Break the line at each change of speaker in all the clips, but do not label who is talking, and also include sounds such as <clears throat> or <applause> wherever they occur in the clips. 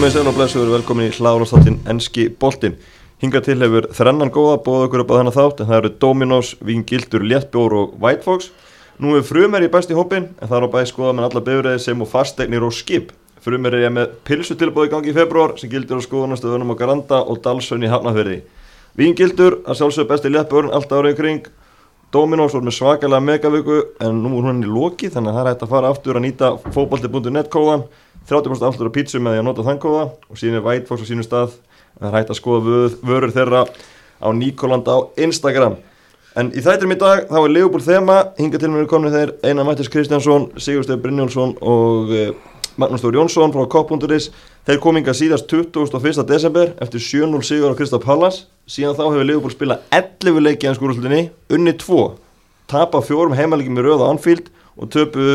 Komið sér og blessuður velkomin í hlárastáttin Enski Boltin. Hinga til hefur þrennan góða bóða okkur upp á þennan þátt en það eru Dominos, Vín Gildur, Léttbjór og White Fox. Nú er frumeri í besti hópin en það er á bæði skoða með alla bifræði sem og fastegnir og skip. Frumeri er með pilsutilbóð í gangi í februar sem gildur á skoðanastöðunum á Garanda og Dalsön í Hafnafjörði. Vín Gildur, að sjálfsög besti Léttbjórn alltaf árið kring. Dominos var með svakalega megavíku en nú er hún í loki þannig að það er hægt að fara aftur að nýta fókbalti.net kóðan 30% aftur á pítsu með því að nota þann kóða og síðan er White Fox á sínu stað. Það er hægt að skoða vöð, vörur þeirra á Nikoland á Instagram. En í þættirum í dag þá er Leopold þema. Hinga til mér komni þeir Einar Mættis Kristjánsson, Sigursteif Brynjólfsson og eh, Magnús Stór Jónsson frá Kopp.is þeir kominga síðast 21. desember eftir 7-0 sigur á Kristaf Pallas síðan þá hefur Leopold spilað 11 leiki í skúrúslutinni, unni 2 tapa fjórum heimalegum í rauða Anfield og töpu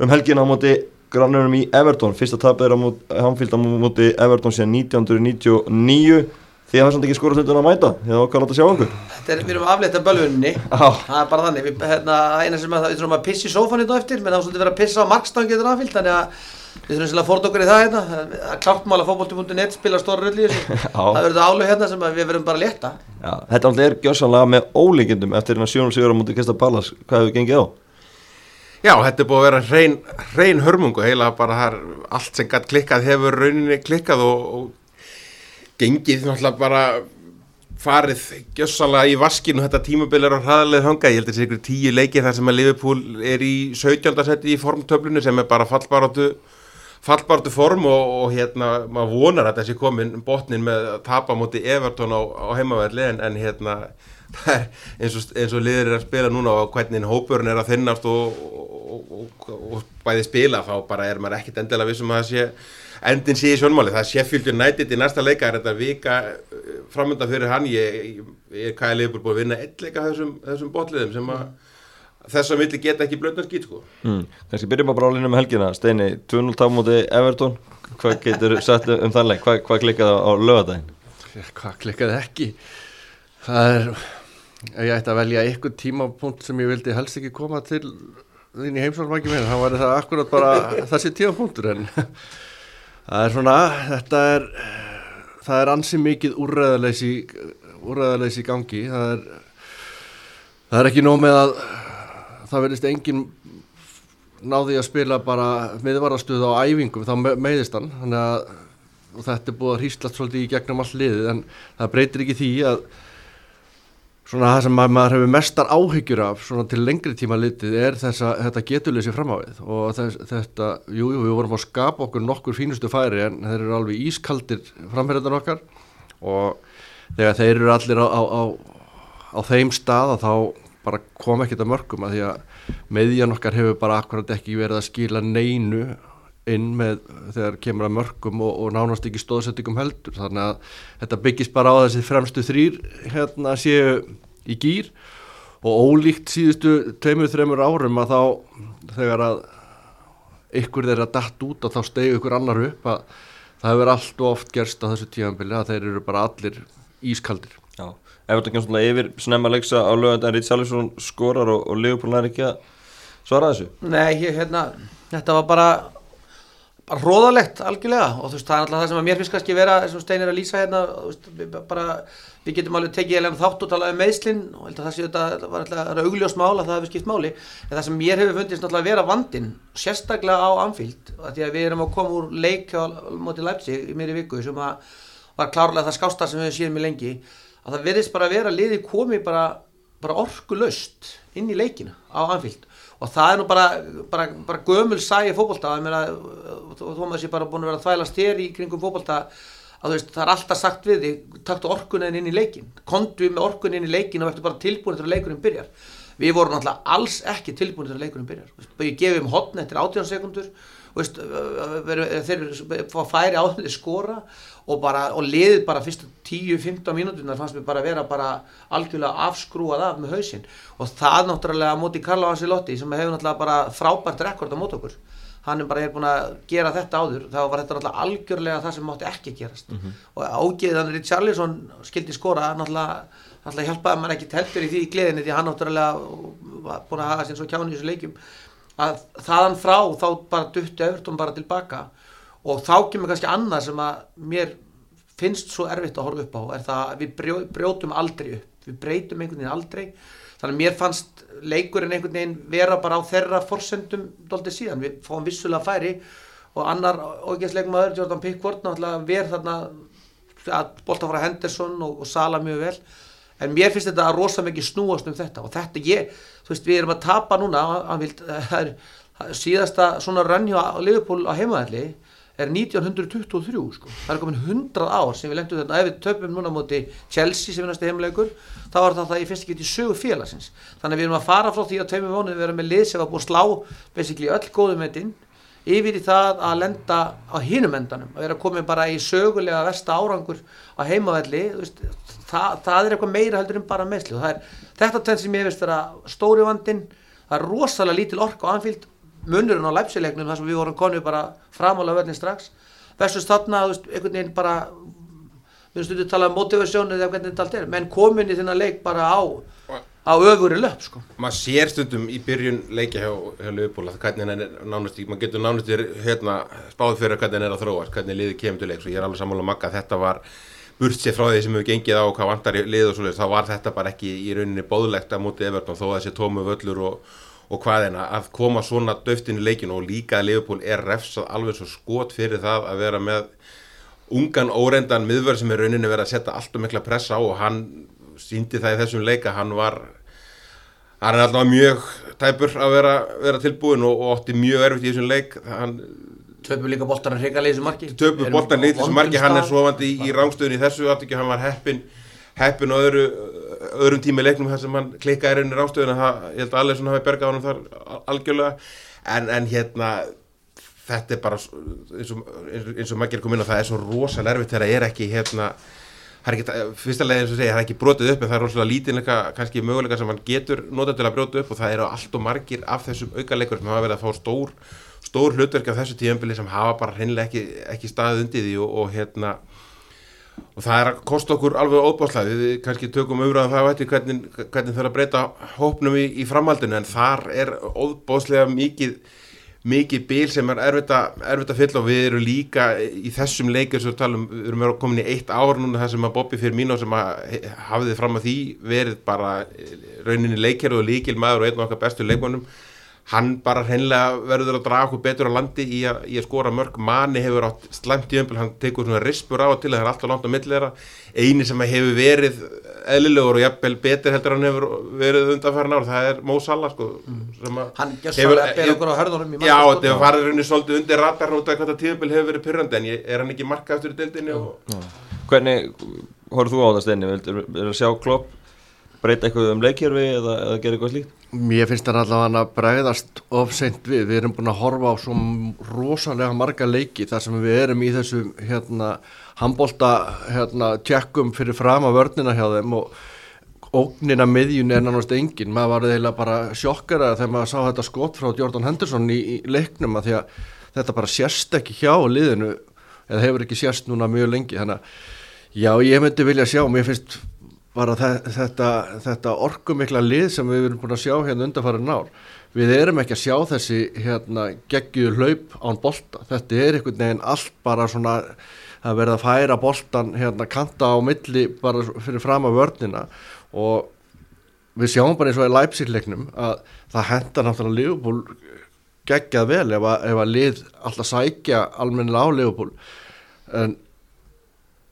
um helgin á móti grannurum í Everton. Fyrsta tapið er á Anfield á móti Everton síðan 1999 því að það er samt ekki skúrúslutun að mæta því að okkar láta sjá okkur?
Þetta er, við erum aflétt af bölvunni
ah.
það er bara þannig, við, hérna, eina sem að, við þurfum að pissa í sófan hérna eftir, menn þá svolítið vera að pissa á markstangi þetta Anfield, þannig að við þurfum svolítið að fórta okkur í það hérna, það er klart mál að fókbólti.net spila stóra rulli í þessu, <laughs> það verður álu hérna sem við verðum bara að létta.
Já, þetta alltaf er gjössanlega með ólíkindum eftir hérna sjónul sigur á mútið Krista Pallas, hvað hefur gengið á?
Já, þetta er búið að vera hrein, hrein hörmungu, heila bara þar allt sem gætt klikkað hefur rauninni klikkað og, og gengið náttúrulega bara farið gjössalega í vaskinu þetta tímabil er á hraðarlega hanga ég held að það sé ykkur tíu leikið þar sem að Liverpool er í 17. seti í formtöflunu sem er bara fallbaráttu fallbaráttu form og, og hérna maður vonar að þessi komin botnin með að tapa múti Everton á, á heimaverli en, en hérna <laughs> það er eins og, eins og liður er að spila núna og hvernig hópurinn er að þinnast og, og, bæði spila þá bara er maður ekkit endilega vissum að það sé endin sé í sjónmáli, það er Sheffield United í næsta leika, er þetta vika framönda fyrir hann, ég, ég, er kæðilega búin að vinna eitt leika þessum, þessum botliðum sem að þess að milli geta ekki blöndar skýt sko.
Mm. Kanski byrjum að brála inn um helgina, Steini, 2-0 támóti Everton, hvað getur sett um þann leik, hvað, hvað klikkaði á lögadaginn?
Hvað klikkaði ekki? Það er, ég ætti að velja einhvern tímapunkt sem ég vildi helst ekki koma til þín í heimsálmæki minn, það var það akkurat bara þessi tímapunktur en það er svona, þetta er það er ansi mikið úrræðaleysi í gangi það er það er ekki nóg með að það verðist engin náði að spila bara miðvarastuð á æfingum þá meiðist hann. Að þetta er búið að hýstlast svolítið í gegnum all liðið en það breytir ekki því að svona það sem maður hefur mestar áhyggjur af svona til lengri tíma litið er þessa, þetta geturleysi framávið og þess, þetta, jú, jú, við vorum að skapa okkur nokkur fínustu færi en þeir eru alveg ískaldir framherðan okkar. Og þegar þeir eru allir á, á, á, á þeim stað þá bara kom ekkert að mörgum að því að meðjan okkar hefur bara akkurat ekki verið að skila neinu inn með þegar kemur að mörgum og, og nánast ekki stóðsettingum heldur. Þannig að þetta byggist bara á þessi fremstu þrýr hérna séu í gýr og ólíkt síðustu tveimur, þreimur árum að þá þegar að ykkur þeirra dætt út og þá stegu ykkur annar upp að það hefur allt og oft gerst á þessu tíanbili að þeir eru bara allir ískaldir.
Já, þetta kemur svona yfir snemma leiksa á lögand en Ríð Sjálisson skorar og, og Leopold er ekki að svara þessu.
Nei, ég, hérna, þetta var bara bara hróðalegt algjörlega. Og þú veist það er alltaf það sem að mér finnst kannski vera sem Steinir að lýsa hérna veist, við, bara, við getum alveg tekið eða þátt og talað um meðslinn og það sé þetta var alltaf augljós mál að það hefur skipt máli. En það sem mér hefur fundist alltaf að vera vandin sérstaklega á Anfield því að við erum að koma úr leik á móti Leipzig í meiri viku sem var klárlega það skástar sem við séum í lengi að það verðist bara að vera liði komi bara, bara orkulöst inn í leikina á Anfield. Og það er nú bara, bara, bara gömul sæi fókbólta og þó maður sé bara búin að vera að þvæla styr í kringum fókbólta að veist, það er alltaf sagt við þig taktu orkunin inn í leikin kontu með orkunin inn í leikin og ertu bara tilbúin til að leikurinn byrjar. Við vorum náttúrulega alls ekki tilbúin til að leikurinn byrjar. Við gefum hotn eftir 18 sekundur veist, þeir færi á því skora og, bara, og liðið bara fyrstu 10-15 mínútunar fannst mér bara vera bara algjörlega afskrúað af með hausinn. Og það náttúrulega móti Karlo Ancelotti sem hefur náttúrulega bara frábært rekord á mót okkur. Hann er bara er búin að gera þetta áður. Þá var þetta náttúrulega algjörlega það sem mátti ekki gerast. Mm -hmm. og ágiðan Richarlison skildi skora náttúrulega, náttúrulega hjálpaði mann ekki heldur í því í gleðinni því hann náttúrulega búin að hafa sér svo kjáni í þessu leikjum að þaðan frá þá bara duttu Evertón bara tilbaka. Og þá kemur kannski annað sem að mér finnst svo erfitt að horfa upp á er það að við brjó, brjótum aldrei upp. Við breytum einhvern veginn aldrei. Þannig að mér fannst leikurinn einhvern veginn vera bara á þeirra forsendum doldið síðan, við fáum vissulega færi og annar ógeðsleikmaður Jordan Pickford náttúrulega verð þarna að bolta frá Henderson og, og Sala mjög vel. En mér finnst þetta að rosa mikið snúast um þetta. Og þetta ég, þú veist við erum að tapa núna vild, það er síðasta svona rannjá Liverpool á heimaðalli er 1923 sko. það er komin 100 ár sem við lendum þetta ef við töpum núna móti Chelsea sem er næstu heimleikur þá var það það í fyrst ekki í sögu félagsins. Þannig við erum að fara frá því að tveimur mánuði vera með lið sem var búið að slá basically öll góðum metin yfir í það að lenda á hinum endanum að vera komið bara í sögulega versta árangur á heimavelli. Það, það er eitthvað meira heldur en bara meðsli og það er þetta tenn sem ég veist vera stóri vandin það er rosalega lítil orka á anfíld munurinn á læpsilegnum þar sem við vorum konið bara framála völdin strax. Versus þarna, þú veist, einhvern veginn bara við erum stundið að tala um motivasjón eða hvernig þetta allt er, menn komin í þennan leik bara á, á öfuri löp sko.
maður sér stundum í byrjun leikja hjá, hjá að hvernig hann er nánast maður getur nánast hérna spáð fyrir hvernig hann er að þróast, hvernig liðið kemur til leik, svo ég er alveg sammála makka að þetta var burt sér frá því sem hefur gengið á hvað vantar í lið og svo þá var þetta bara ekki í rauninni bóðlegt að móti Everton þó að þessi tómu völlur og, og hvað en að koma svona döftin í leikinu og líka að Liverpool er refsað alveg svo skot fyrir það að vera með ungan óreindan miðverð sem er rauninni verið að setja allt og mikla pressa á og hann síndi það í þessum leika, hann var hann er alltaf mjög tæpur að vera, vera tilbúin og, og ótti mjög erfitt í þessum leik. Hann
töpum líka boltan að hriga leiðisum marki.
Töpu boltan sem margi, hann er svovandi í, í rángstöðun í þessu aftökju, hann var heppin heppin á öðru, öðrum tíma í leiknum þar sem hann klikkaði rauninni rángstöðun það, ég held að Allesson hafi bergað honum þar algjörlega, en, en hérna þetta er bara eins og, eins og maður gerir komin á það er svo rosalega erfitt þegar það er ekki hérna er fyrsta eins og segja, það er ekki brotið upp en það er rosalega lítinleika, kannski möguleika sem hann getur notað til að brjóta upp og það eru allt og margir af þessum aukaleikur sem hafa verið að fá stór stór hlutverk af þessu tíðanbili sem hafa bara hreinlega ekki, ekki staðið undir því og, og hérna og það er að kosta okkur alveg óbáslega við kannski tökum umræðan það á eftir hvernig, hvernig þarf að breyta hópnum í, í framhaldinu en þar er óbáslega mikið mikið bíl sem er erfitt að, fylla og við erum líka í þessum leikir sem við talum, við erum komin í eitt ár núna þar sem að Bobby fyrir mín og sem að hafið fram að því verið bara rauninni leikir og líkil maður og einn af okkar bestu leikmannum hann bara hreinlega verður að draga okkur betur á landi í að, í að skora mörg. Manni hefur átt slæmt í ömbel, hann tekur svona rispur á og til það er alltaf langt á millera eini sem hefur verið eðlilegur og jafnvel betur heldur en hann hefur verið undanfærin ár, það er Mo Salah sko, sem að
hann
hefur-
gjössalega ber okkur á hörðunum í
Já, þetta hefur farið rauninni svolítið undir ratar út af hvað þetta tíðanbel hefur verið pyrrandi en ég, er hann ekki markaðastur í deildinni og
Hvernig horfðu þú á það sjá Klopp breyta eitthvað um leikjörfi eða, eða gera eitthvað slíkt?
Mér finnst það allavega að bregðast ofseint við, við erum búin að horfa á svo rosalega marga leiki þar sem við erum í þessu hérna handbólta hérna tjekkum fyrir fram að vörnina hjá þeim og ógnina miðjun er nánast engin, maður var eiginlega bara sjokkara þegar maður sá þetta skot frá Jordan Henderson í, í leiknum að því að þetta bara sérst ekki hjá liðinu eða hefur ekki sérst núna mjög lengi. Þannig að já ég myndi vilja sjá, mér finnst bara þe- þetta, þetta orkumikla lið sem við erum búin að sjá hérna undanfærin ár við erum ekki að sjá þessi hérna geggjuðu hlaup án bolta. Þetta er einhvern veginn allt bara svona að verða að færa boltan hérna kanta á milli bara fyrir fram af vörnina. Og við sjáum bara eins og í Leipzig-leiknum að það henda náttúrulega Liverpool geggjað vel ef að, ef að lið alltaf sækja almennilega á Liverpool. En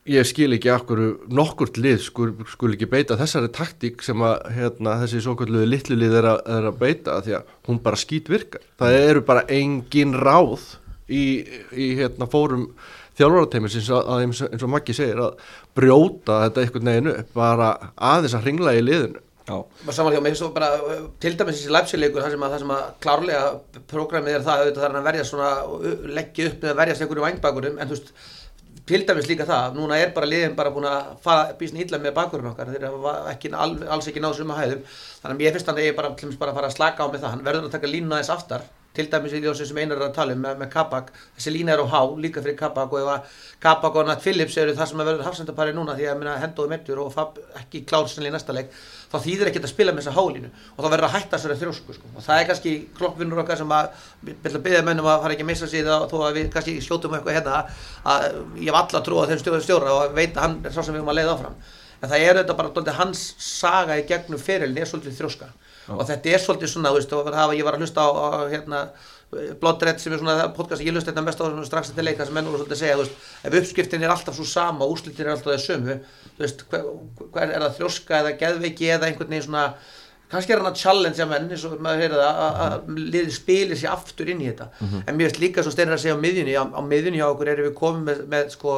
ég skil ekki akkur nokkurt lið skul, skul ekki beita þessari taktík sem að hérna, þessi svo kalluði litlu lið er að, er að beita því að hún bara skýt virkar. Það eru bara engin ráð í, í hérna, fórum þjálfarateimins eins, eins, og- eins og Maggi segir að brjóta þetta einhvern veginn upp bara aðeins að hringla í liðinu.
Já,
Bara uh, til dæmis þessi læpsileikur, það sem að, það sem að klárlega prógramið er það, er að verja svona, uh, leggja upp með að verjast einhverju vangbakurum, en þú veist, til dæmis líka það, núna er bara liðin bara búin að fara býsni illa með bakurum okkar, þeir hafa ekki, al, alls ekki náðu suma hæðum, þannig að ég finnst hann bara, til dæmis bara að fara að slaka á með það, hann verður að taka línuna þess aftar, til dæmis í ljósið sem einar er að tala um með, með Kabak, þessi lína er á há líka fyrir Kabak og ef að Kabak og Nat Phillips eru það sem að verður hafsendapari núna því að minna hendoði meittur og Fab ekki klársenni í næsta leik þá þýðir ekki að spila með þessa hálínu. Og þá verður að hætta þessari þrjósku sko. og það er kannski klokkvinnur okkar sem að vilja byggja mennum að fara ekki að missa sig þó að við kannski skjótum eitthvað hérna að ég hef alla trú á þeim stjóra, stjóra og veit að hann er svo sem við erum að leiða áfram. En það er þetta bara dálítið hans saga í gegnum fyrirlin er svolítið þrjóska. Og þetta er svolítið svona, þú veist, það, ég var að hlusta á, á hérna, Bloodred sem er svona podcast, ég hlusta þetta mest á strax eftir leika sem menn voru svolítið að segja, veist, ef uppskriftin er alltaf svo sama og úslitin er alltaf það sömu, veist, hver, hver er það þrjóska eða geðveiki eða einhvern veginn svona, kannski er hann að challenge að menn, eins og maður heyrði það, að- liðið spilir sér aftur inn í þetta, en mér veist líka svo steinir að segja á miðjunni, á, á miðjunni hjá okkur erum við komið með, með sko,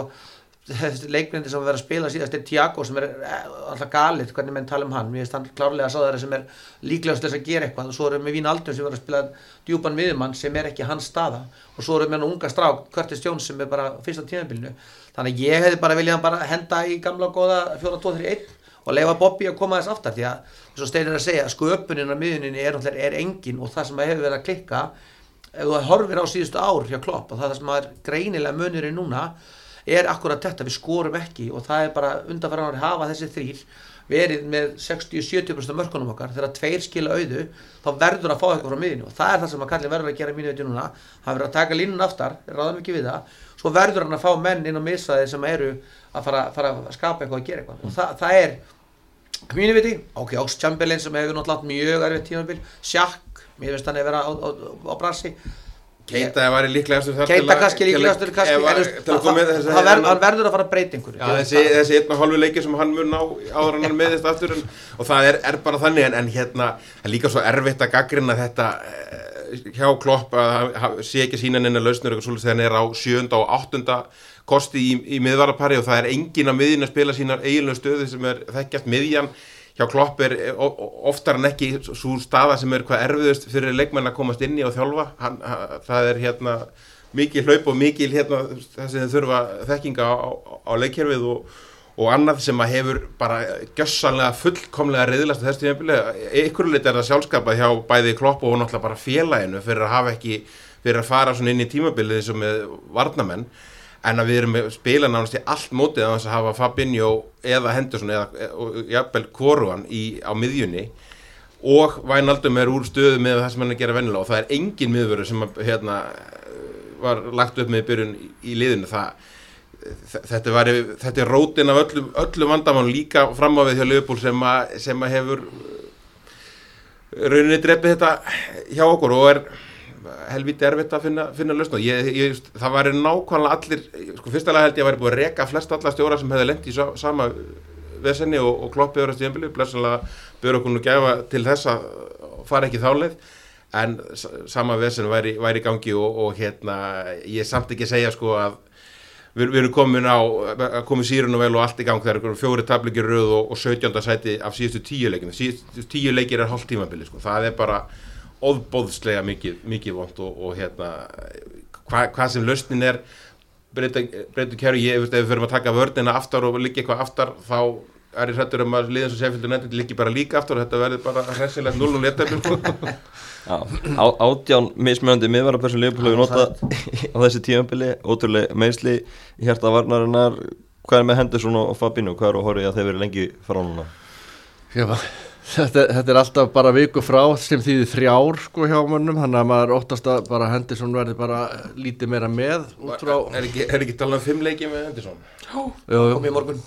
þessi leikmyndi sem verður að spila síðast er Tiago sem er eh, alltaf galið hvernig menn tala um hann, mér finnst hann klárlega að sá þeirra sem er líklegast þess að gera eitthvað. Og svo erum við Vín Aldun sem verður að spila djúpan miðjumann sem er ekki hans staða. Og svo erum við hann unga strák, Curtis Jones sem er bara fyrsta tíðanbílinu, þannig að ég hefði bara viljað hann bara henda í gamla og góða 4-2-3-1 og leifa Bobby að koma þess aftar. Því að, eins og Steinir er að segja, sköpunin á miðjuninni er, er engin og það sem hefur verið að klikka ef þú horfir á síðustu ár hjá Klopp og það sem er greinilega munurinn núna er akkurat þetta, við skorum ekki og það er bara undanfæran ári hafa þessi þrýr verið með 60-70% mörkunum okkar, þegar tveir skila auðu þá verður að fá eitthvað frá miðinu og það er það sem að Kalli verður að gera mínu veitir núna. Hann verður að taka línun aftar, ráðum ekki við það. Svo verður hann að fá menn inn á misaði sem eru að fara, fara að skapa eitthvað og gera eitthvað. Og það, það er mínu viti, ok, Ox Chamberlain sem hefur náttúrulega átt mjög erfið tímabil Sjakk, mér finnst hann að vera á, á, á brasi
Keita var í líklegastur
Keita kannski líklegastur hann verður að fara að breyta einhverju.
Já, þessi, þessi einn og hálfu leiki sem hann mun ná áður hann meðist aftur en, og það er, er bara þannig en, en hérna, er líka svo erfitt að gaggrina þetta eh, hjá Klopp að sé ekki sína neina lausnur þegar hann er á sjönda og áttunda kosti í, í miðvarapari og það er engin að miðin að spila sínar eiginlega stöðu sem er þekkjast miðjan hjá Klopp er eh, oftar en ekki svo staða sem er hvað erfiðust fyrir leikmenn að komast inn í og þjálfa. Hann, hann, það er hérna mikið hlaup og mikið hérna það sem þau þurfa þekkinga á, á, leikkerfið og, og annað sem að hefur bara gjössanlega fullkomlega reyðlast þessu tímabili, ykkur lit er það sjálfskapað hjá bæði Klopp og náttúrulega bara félaginu fyrir að hafa ekki, fyrir að fara svona inn í tímabilið og með varnamenn en að við erum með spila nánast í allt mótið að að hafa Fabinho eða Henderson eða og jafnvel Koruan í, á miðjunni. Og Vænaldum er úr stöðu með það sem hann er að gera vennilega og það er engin miðvöru sem að, hérna, var lagt upp með byrjun í, í liðinu. Það þetta, var, þetta er rótin af öllum, öllum vandamann líka fram á við hjá Liverpool sem, að, sem að hefur rauninni drefið þetta hjá okkur og er helviti erfitt að finna, finna lausn og ég, ég, það væri nákvæmlega allir sko fyrstulega held ég að væri búið að reka flest alla stjóra sem hefði lent í sa, sama vesenni og, og kloppið öðrast í ennbili blessanlega byrja okkur nú gæfa til þess að fara ekki þáleið en sama vesen væri, væri í gangi og, og hérna ég samt ekki segja sko að við, við erum komin á, komið sírun og vel og allt í gang þegar fjóri tablikir röð og, og 17. sæti af síðustu tíu leikinu síðustu tíu leikir er hálft tímabili sko. það er bara óðbóðslega mikið, mikið vond og, og hérna hva, hvað sem lausnin er breytu kæru, ég veist ef við förum að taka vörnina aftar og liggja eitthvað aftar þá er ég hrættur um að liðan svo sefildur nefndir liggi bara líka aftar og þetta verður bara hressilegt 0 og <laughs>
Já, á, átján mismjöndi Leopold hefur notað <laughs> á þessi tímabili, ótrúlega meðsli í hérta varnarinnar, hvað er með Henderson og Fabinho, hvað er að horfa í að þeir verið lengi frá núna?
Já, þetta, þetta er alltaf bara viku frá sem þýðir þrjár sko hjá mönnum þannig að maður óttast að bara Henderson verði bara lítið meira með út frá
er ekki, er ekki talað um fimm leiki með Henderson?
Jú,
kom í morgun.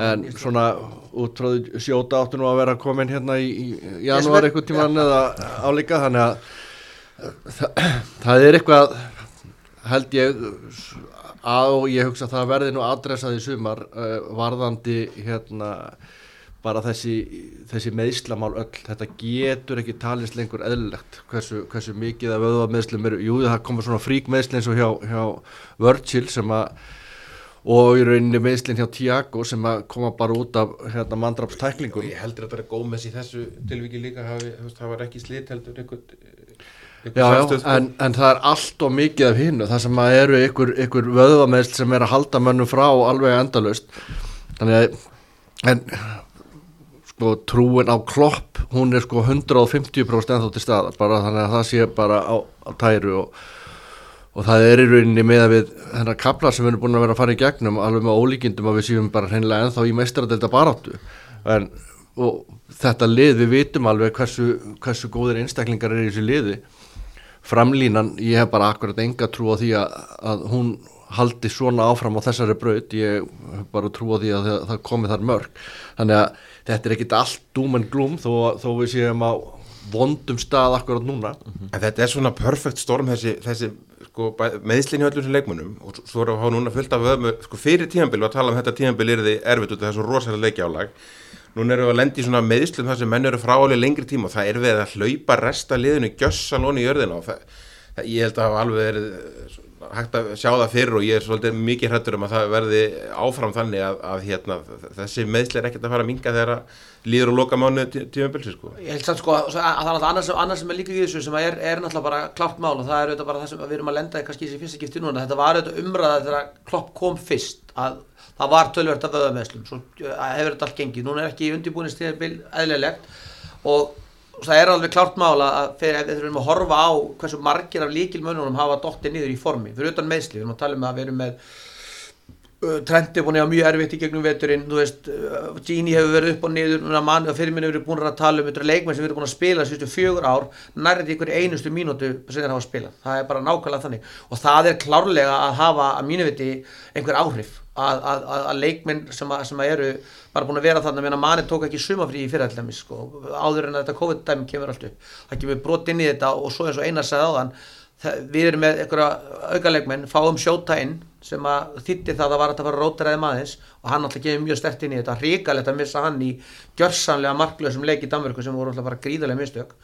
En svona út frá því sjóta áttu nú að vera komin hérna í, í janúar einhvern tíman eða álíka þannig að það, það er eitthvað held ég að og ég hugsa að það verði nú adressað í sumar uh, varðandi hérna bara þessi, þessi meðslamál öll, þetta getur ekki talist lengur eðlilegt, hversu, hversu mikið af öðvameðslum eru, jú það komur svona frík meðsli eins og hjá, hjá Virgil sem að og í rauninni meðslinn hjá Tiago sem að koma bara út af hérna, mandrapstæklingum
ég heldur að þetta er gómess í þessu tilviki líka hafi, það var ekki slit heldur einhvern einhver
Já, já,
sko.
en, en það er allt og mikið af hinnu, það sem að eru ykkur, ykkur vöðvameðsl sem er að halda mönnum frá alveg endalaust. Þannig að en sko trúin á klopp hún er sko 150% ennþá til staðar bara þannig að það sé bara á, á tæru og, og það er í rauninni með að við þennar kaplar sem við erum búin að vera að fara í gegnum alveg með ólíkindum að við séum bara hreinlega ennþá í meistaradelda baráttu. En og þetta lið við vitum alveg hversu, hversu góðir einstaklingar er í þessu liði. Framlínan, ég hef bara akkurat enga trú á því að, að hún haldi svona áfram á þessari braut ég bara trú á því að það, það komi þar mörg. Þannig að þetta er ekkit allt dúm en glúm þó, þó við séum á vondum stað akkurat núna.
En þetta er svona perfect storm þessi, þessi sko, meðslinni öllum sem leikmunum og svo við að hafa núna fullt af öðmu sko, fyrir tíðanbíl og að tala um þetta tíðanbíl er þið erfitt út af þessu rosalega leikjálag. Núna erum við að lendi í svona meðslum þar sem menn eru fráalið lengri tíma og það er við að hlaupa resta liðinu gjössalónu í jörðina og það, það, ég held að hafa alveg verið hægt að sjá það fyrir og ég er svolítið mikið hrættur um að það verði áfram þannig að, að hérna, þessi meðsli er ekkert að fara að minga þegar líður og loka mánu tímabilsi sko.
Ég held samt sko að það er annars, annars sem er líka í þessu sem er, er náttúrulega bara klárt mál og það er auðvitað bara það sem við erum að lenda í kannski þessi fyrsta skipti núna. Þetta var auðvitað umræða þegar klopp kom fyrst að það var tölvert af vöðameðslum, svo hefur þetta allt gengið. Núna er ekki eðlilegt og það er alveg klárt mála að fyrir, ef við þurfum að horfa á hversu margir af líkilmönunum hafa dottið niður í formi, fyrir utan meðsli, við erum að tala um að við erum með uh, Trendi búin að mjög erfitt í gegnum veturinn, þú veist, uh, Gini hefur verið upp og niður, mann og fyrirminni hefur búin að tala um leikmenn sem við erum búin að spila síðustu fjögur ár, nærið ykkur einustu mínútu sem þeir hafa spilað, það er bara nákvæmlega þannig. Og það er klárlega að hafa að mínu viti einhver áhrif að, að, að, að leikmenn sem, sem eru bara búin að vera þannig að manni tók ekki sumafrí í fyrirallega sko, áður en að þetta COVID-dæmi kemur allt upp. Það kemur brot inn í þetta og svo eins og einar sagði áðan það, við erum með einhverja aukalegmenn fáum sjóta inn sem að þýtti það að var að fara rótaræði maðins og hann alltaf gefið mjög stert inn í þetta. Hrikalegt að missa hann í gjörsanlega markluðsum leik í Danmörku sem voru alltaf bara gríðarlega mistök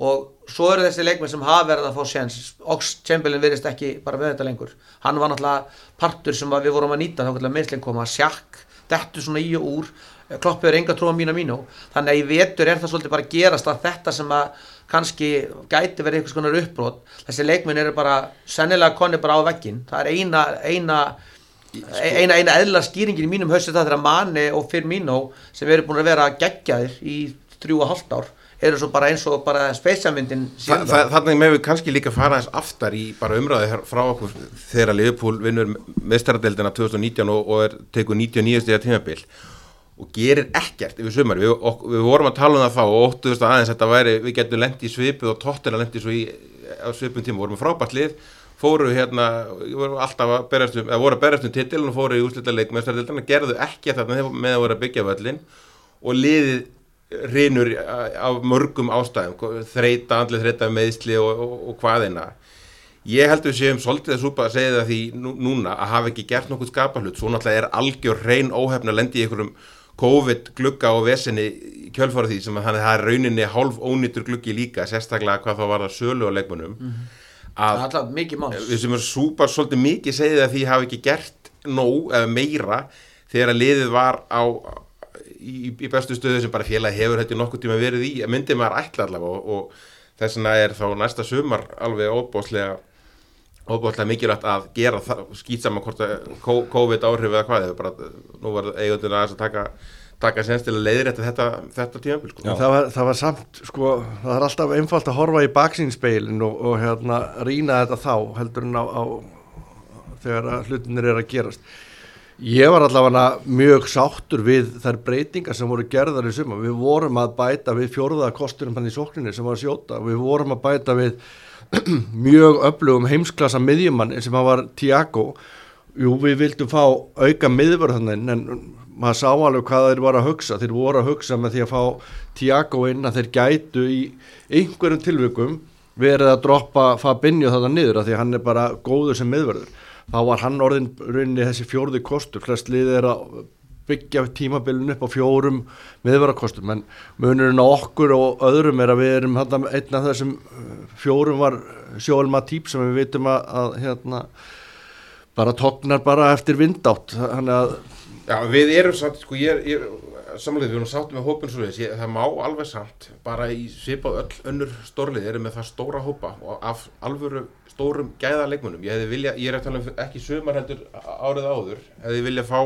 og svo eru þessi leikmenn sem hafa verið að fá séns. Ox Chamberlain verist ekki bara með þetta lengur. Hann var náttúrulega partur sem við vorum að nýta þá kannski að meðsling koma. Sjakk dettu svona í og úr. Kloppið er enga trúa mín að mínu þannig að í vetur er það svolítið bara að gerast að þetta sem að kannski gæti verið einhvers konar uppbrot. Þessi leikmenn eru bara sennilega konni bara á veggin það er eina eina, eina, eina eðla skýringin í mínum haustu það þegar Mane og Firmino sem eru búin að vera geggjaðir í þrjú og halvt ár eru svo bara eins og bara speisjamyndin
Þa, það, Þannig með við kannski líka fara eins aftar í bara umræði frá okkur þegar Liverpool vinnur meðstaradeldina 2019 og, og er, tekur 99 stíða tímabil og gerir ekkert yfir sumar. Við, ok, við vorum að tala um það þá og óttuðust aðeins þetta væri, við getum lendi í svipu og tóttina lendi svo í svipum tíma, vorum við frábært lið fóru hérna, voru alltaf að berast um, eða voru að berast um titil og fóru í úslita leik meðstaradeldina, gerðu ekki þetta með að voru að byggja völlin og liðið rinur af mörgum ástæðum þreita, andlið þreita meðsli og, og, og hvaðina ég held að við séum svolítið að súpa að segja það því nú, núna að hafa ekki gert nokkuð skapahlut. Svo náttúrulega er algjör reyn óhefn að lendi í einhverjum COVID glugga og vesenni kjölfara því sem að það er rauninni hálf ónýtur gluggi líka sérstaklega hvað þá var það sölu á leikmunum mm -hmm.
að alltaf mikið máls
við sem er súpa svolítið mikið segja það því hafa ekki gert nóg eða meira þegar að liðið var á í, í bestu stöðu sem bara félagi hefur þetta nokkuð tíma verið í, myndið maður ætla allavega og, og þess vegna er þá næsta sumar alveg óbáslega óbáslega mikilvægt að gera skýt saman hvort að COVID áhrif eða hvað, bara, nú var eigundin aðeins að taka taka senst til að leiðrætta þetta, þetta tímafél sko.
það, það var samt, sko, það er alltaf einfalt að horfa í baksínspeilin og, og hérna rýna þetta þá heldur en á, á þegar hlutinir er að gerast Ég var allavega mjög sáttur við þær breytingar sem voru gerðar í suma. Við vorum að bæta við fjóruða kosturum hann í sókninni sem var sjóta. Við vorum að bæta við <clears throat> mjög öflugum heimsklassa miðjumann sem var Tiago. Jú, við vildum fá auka miðvörðaninn en maður sá alveg hvað þeir voru að hugsa. Þeir voru að hugsa með því að fá Tiago inn að þeir gætu í einhverjum tilvikum verið að droppa Fabinho þetta niður að því hann er bara góður sem miðvörður þá var hann orðin rauninni þessi fjórði kostur. Flest liðið er að byggja tímabilinu upp á fjórum miðvarakostum en munurinn á okkur og öðrum er að við erum einn af þessum fjórum var sjálma típ sem við veitum að, að hérna, bara tóknar bara eftir vindátt.
Já, við erum samt, sko, ég er samlega við erum sátt með hópin svo þess það má alveg samt, bara í svipað öll önnur stórlið, erum með það stóra hópa og af alvöru stórum gæða leikmunum, ég hefði vilja, ég er að tala um ekki sömar heldur árið áður, hefði vilja fá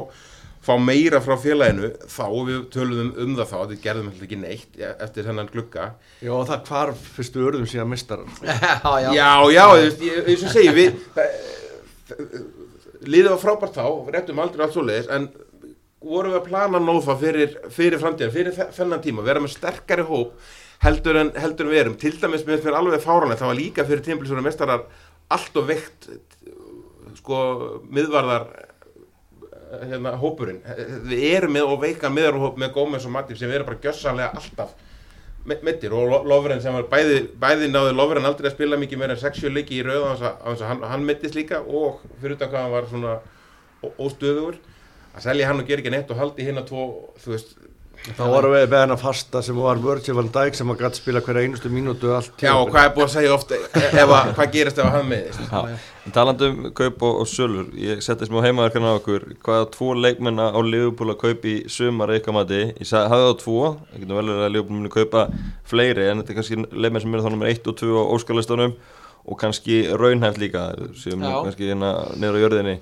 fá meira frá félaginu þá og við töluðum um það þá við gerðum alltaf ekki neitt eftir þennan glugga.
Já, og það hvarf fyrstu örðum síðan mistarar. <laughs>
já, já,
ég svo segi við liðið var frábært þá við réttum aldrei allt svo leiðis en vorum við að plana nóð það fyrir, fyrir framtíðan, fyrir þe- þennan tíma vera með sterkari hóp heldur en, heldur en við erum, til dæmis með fyrir alveg fáranlega, það var líka fyrir tímbilsvöru mestarar allt og veikt sko, miðvarðar hérna, hópurinn. Við erum með og veika miðvarðarhóp með Gómez og Matip sem eru bara gjössanlega alltaf meiddir. Og Lo- Lovren sem var bæði, bæði náði Lovren aldrei að spila mikið meira en 60 leiki í rauð á þess að, hann, hann meiddist líka og fyrir utan hvað hann var svona ó- óstöðugur. Að selja hann og gera ekki neitt og haldi hinn að tvo þú veist,
Þá vorum við með hennar fasta sem var Virgil van Dijk sem að gæti spila hverja einustu mínútu allt
já og hvað er búið að segja ofta ef að, hvað gerist ef að
Já, en talandi um kaup og, og sölur ég setti smá heimaverkan á okkur. Hvaða tvo leikmenn á Liverpool að kaupa í sumar eitthvað mati, ég sagði, hafði þá tvo ég getur vel verið að Liverpool muni kaupa fleiri en þetta er kannski leikmenn sem eru þá nummer 1 og 2 á óskalistunum og kannski raunhæft líka sem
Já.
kannski hérna niður á jörðinni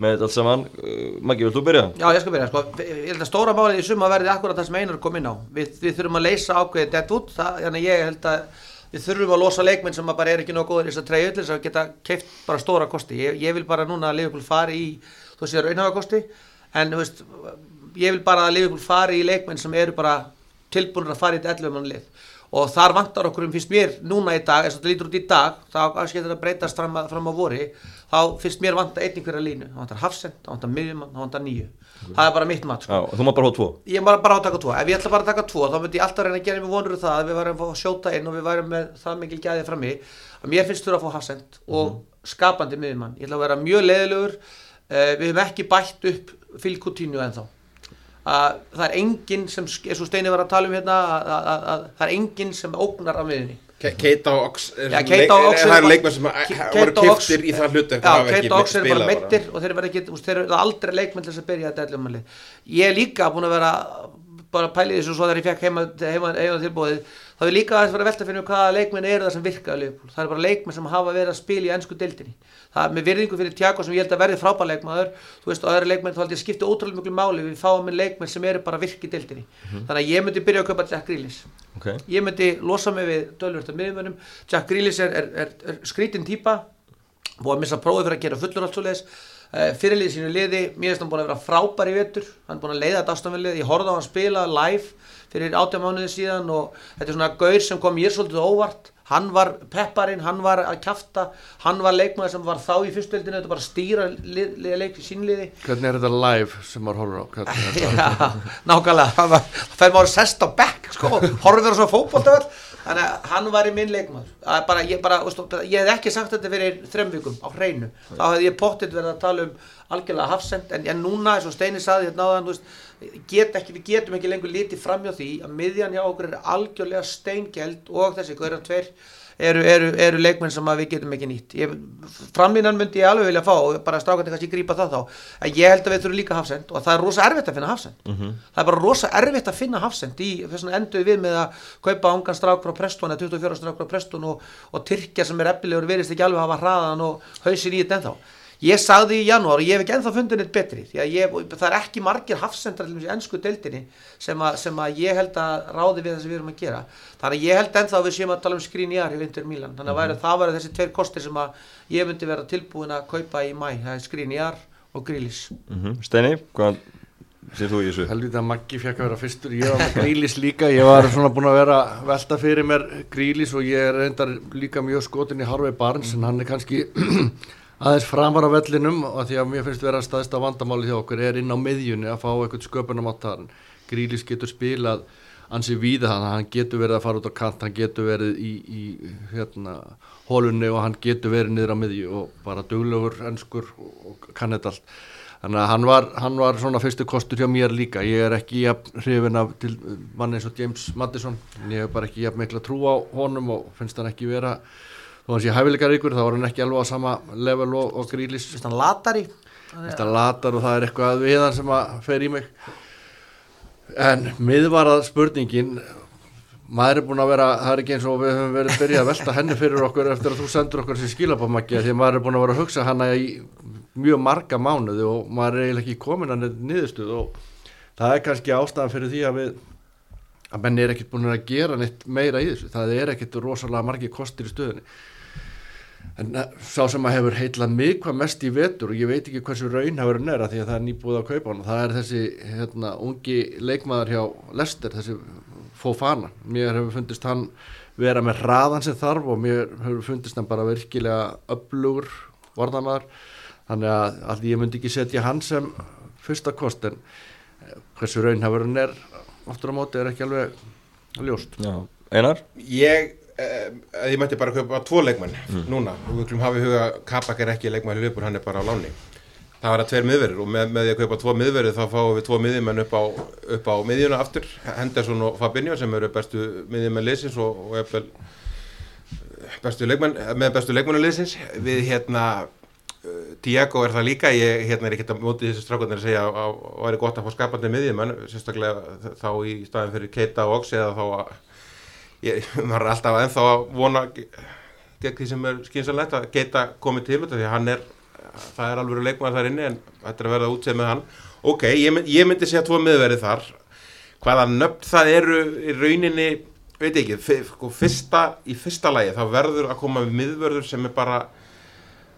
með þetta allt saman, uh, Maggi, vilt þú byrja?
Já, ég skal byrja, sko, ég held að stóra málið í suma verði akkurat það sem Einar kom inn á. Við, við þurfum að leysa ákveðið dead út Þannig ég held að við þurfum að losa leikmenn sem bara er ekki nóg góður í þess að treyja þess að geta keift bara stóra kosti. Ég, ég vil bara núna að Liverpool fari í, þú séu raunhafa kosti. En, veist, ég vil bara að Liverpool fari í leikmenn sem eru bara tilbúinur að fara í þetta 11 mann lið. Og þar vantar okkur um fyrst mér núna í dag, eins og þetta lítur út í dag þá þetta að breytast fram, fram á vori þá fyrst mér vantar einn í hverja línu. Það vantar hafsend, það vantar miðjumann, það vantar nýju það er bara mitt mat sko.
Já, þú maður bara hóð tvo.
Ég var bara að taka tvo, ef ég ætla bara að taka tvo þá myndi ég alltaf reyna að gera mig vonur um það að við varum að fá að skjóta inn og við varum með það mikil gæði frammi. Að mér finnst þú að fá hafsend og skapandi miðjumann, ég ætla að vera mjög leiðilegur. Uh, við höfum ekki bætt upp fylgkutínu ennþá. Að það er enginn sem, eins og Steini var að tala um hérna að, að, að, að það er enginn sem ógnar af miðunni
Ke- Keita og Ox er
og eru
leikmenn sem voru
og
kiftir í það hlutu
Já, Keita Ox er bara meittir og þeir eru eru aldrei leikmenn til þess að byrja þetta Ég er líka búin að vera bara að pæli þessu svo þegar ég fekk heima, heima, heima tilbúið þá er líka aðeins verið að velta fyrir mig hvaða leikmenn eru það sem virka á Liverpool. Það er bara leikmenn sem hafa verið að spila í ennsku deildinni. Það er með virðingu fyrir Tiago sem ég held að verði frábær leikmaður þú veist, og það eru leikmenn þá held ég að skipta ótrúlega miklu máli við fáum með leikmenn sem eru bara virk í deildinni. Þannig að ég myndi byrja að kaupa Jack Grealish
okay.
ég myndi losa mig við dölvört af miðjumönnum Jack Grealish er, er, er, er skrítin típa búið að missa prófið fyrir að gera fullur allt svo leiðis fyrirlið sínu liði, mér finnst hann búin að vera frábær í vetur. Hann er búin að leiða þetta ástafnvelið ég horfði á hann spila live fyrir átjá mánuði síðan og þetta er svona gaur sem kom mér svolítið óvart. Hann var pepparinn, hann var að kjafta hann var leikmaður sem var þá í fyrstöldinu þetta bara að stýra lið, lið, leik í sínliði
Hvernig er þetta live sem maður horfur á? Er? <laughs>
Já, nákvæmlega. Það var- það fær maður sest á bekk sko, horfir á svo fótboltavall þannig að hann var í minn leikmaður. Að bara, ég, bara, veistu, ég hef ekki sagt þetta fyrir þrem vikum á hreinu. Þá hefði ég pottit verið að tala um algjörlega hafsend en, en núna eins og Steini saði hérna þú veist, get ekki, við getum ekki lengur litið framjá því að miðjan hjá okkur er algjörlega steingeld og þessi hverjar tveir eru, eru, eru leikmenn sem að við getum ekki nýtt. Framlínan myndi ég alveg vilja fá og bara strákandi kannski grípa það þá. En ég held að við þurfum líka hafsend og það er rosa erfitt að finna hafsend. Það er bara rosa erfitt að finna hafsend í þess vegna endur við með að kaupa ungan strák frá Preston eða 24 strák frá Preston og, og Tyrkja sem er efnilegur virðist ekki alveg hafa hraðan og hausin í þetta ennþá ég sagði í janúar og ég hef ekki ennþá fundið neitt betri því að ég, það er ekki margir hafsendrar til þessi ennsku deildinni sem að, sem að ég held að ráði við það sem við erum að gera. Þannig að ég held ennþá að við séum að tala um Skriniar í Vintur Milan. Þannig að væri, það væri þessi tveir kostir sem að ég myndi vera tilbúin að kaupa í mæ það er Skriniar og Grílis
mm Steini, hvað sér þú í þessu?
Helvita Maggi fekk að vera fyrstur, ég var með grílis líka, ég var svona búin að vera velta fyrir mér grílis og ég aðeins framar á vellinum og því að mér finnst vera staðist á vandamáli hjá okkur er inn á miðjunni að fá eitthvað sköpunum á þar grílis getur spilað ansi víða hann, hann getur verið að fara út á kant, hann getur verið í, í hérna, hólunni og hann getur verið niður á miðju og bara duglegur, ennskur og, kann þetta allt Þannig að hann var, hann var svona fyrstu kostur hjá mér líka. Ég er ekki jafn hrifin af til mann eins og James Madison. en Ég hef bara ekki jafn mikla trú á honum og finnst hann ekki vera, þó hann sé hæfileikar ykkur, þá var hann ekki alveg á sama level og, og grílis.
Fyrst hann latari
Finnst hann latar og það er eitthvað við hann sem að fer í mig. En miðvarað spurningin, maður er búin að vera, það er ekki eins og við höfum verið byrjað að velta henni fyrir okkur eftir að þú sendur okkur sem skilabámakki því að maður er búin að vera að hugsa hana í mjög marga mánuði og maður er eiginlega ekki komin að niðurstuð og það er kannski ástæðan fyrir því að við að menn er ekkert búin að gera neitt meira í þessu, það er ekkert rosalega margi kostir í stöðunni. En eh, sá sem að hefur heitlað mig hvað mest í vetur og ég veit ekki hversu raunhafurinn er að því að það er nýbúið að kaupa hann og það er þessi hérna, ungi leikmaður hjá Lester, þessi Fofana. Mér hefur fundist hann vera með hraðan sem þarf og mér hefur fundist hann bara virkilega upplugur varðamaður þannig að, að ég myndi ekki setja hann sem fyrsta kost en eh, hversu raunhafurinn er aftur á móti er ekki alveg ljóst.
Já, Einar?
Ég, eh, ég mætti bara kaupa tvo leikmenn núna. Og við klum hafa í huga Kabak er ekki leikmann í löpur, hann er bara á láni. Það var að tveir miðverðir og með, með því að kaupa tvo miðverðir þá fáum við tvo miðjumenn upp á, upp á miðjuna aftur, Henderson og Fabinho sem eru bestu miðjumenn liðsins og, og bestu leikmenn með bestu leikmennu liðsins. Við hérna Tiago er það líka ég hérna er ekkert að móti þessi strákarnir að segja að það væri gott að fá skapandi miðjumenn sérstaklega þá í staðin fyrir Keita og Ox eða þá að maður <laughs> er alltaf ennþá að vona gegn því sem er skynsalegt að Keita komið til af því hann er það er alveg leikmaður þar inni en þetta er að verða útseg með hann. Ok, ég, mynd, ég myndi segja tvo miðverði þar. Hvaða nöfn það eru í rauninni, veit ekki sko, fyrsta, í fyrsta lagi þá verður að koma miðverður sem er bara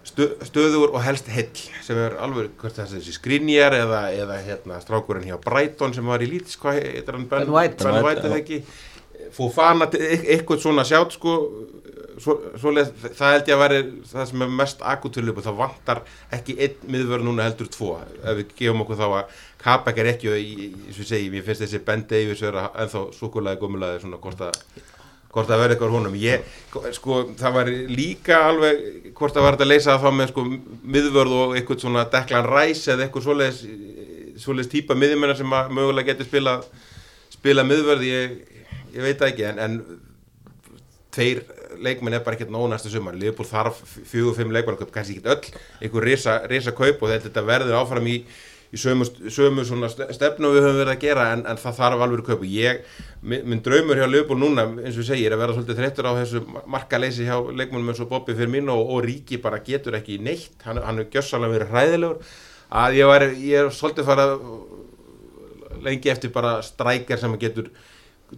stöður og helst heill sem er alveg, hvert er þessi Skrinjar eða, eða hérna, strákurinn hjá Brighton sem var í Leeds, hvað heitir hann
Ben White.
Ben
Ben
White
White,
eða ekki? Fofana, eitthvað svona sjátt sko, svo, svoleið, það held ég að veri það sem er mest akutölu það vantar ekki einn miðvörð núna heldur tvo. Ef við gefum okkur þá að Kabak er ekki, eins og ég segi, mér finnst þessi Ben Davies vera ennþá súkulæði gumulaði svona hvort að hvort það verði eitthvað honum. Ég, sko, það var líka alveg hvort það var að leysa það þá með sko miðvörð og eitthvað svona Declan Rice eða eitthvað svoleiðis svoleiðis típa miðjumennar sem mögulega getur spila spila miðvörð. Ég, ég veit ekki en, en tveir leikmenn er bara ekkert nóg næsta sumar. Liverpool þarf fjögur, fimm leikmenn kannski ekki öll, einhver risa, risa kaup og þetta verður áfram í í sömu, sömu stefnu við höfum verið að gera en, en það þarf alveg að kaupa ég, minn draumur hjá Liverpool núna eins og segir, er að vera svolítið þreyttur á þessu markaleysi hjá leikmennum eins og Bobby Firmino og, og Ríki bara getur ekki neitt, hann, hann er gjössalega verið hræðilegur. Að ég, var, ég er svolítið fara lengi eftir bara strækjar sem getur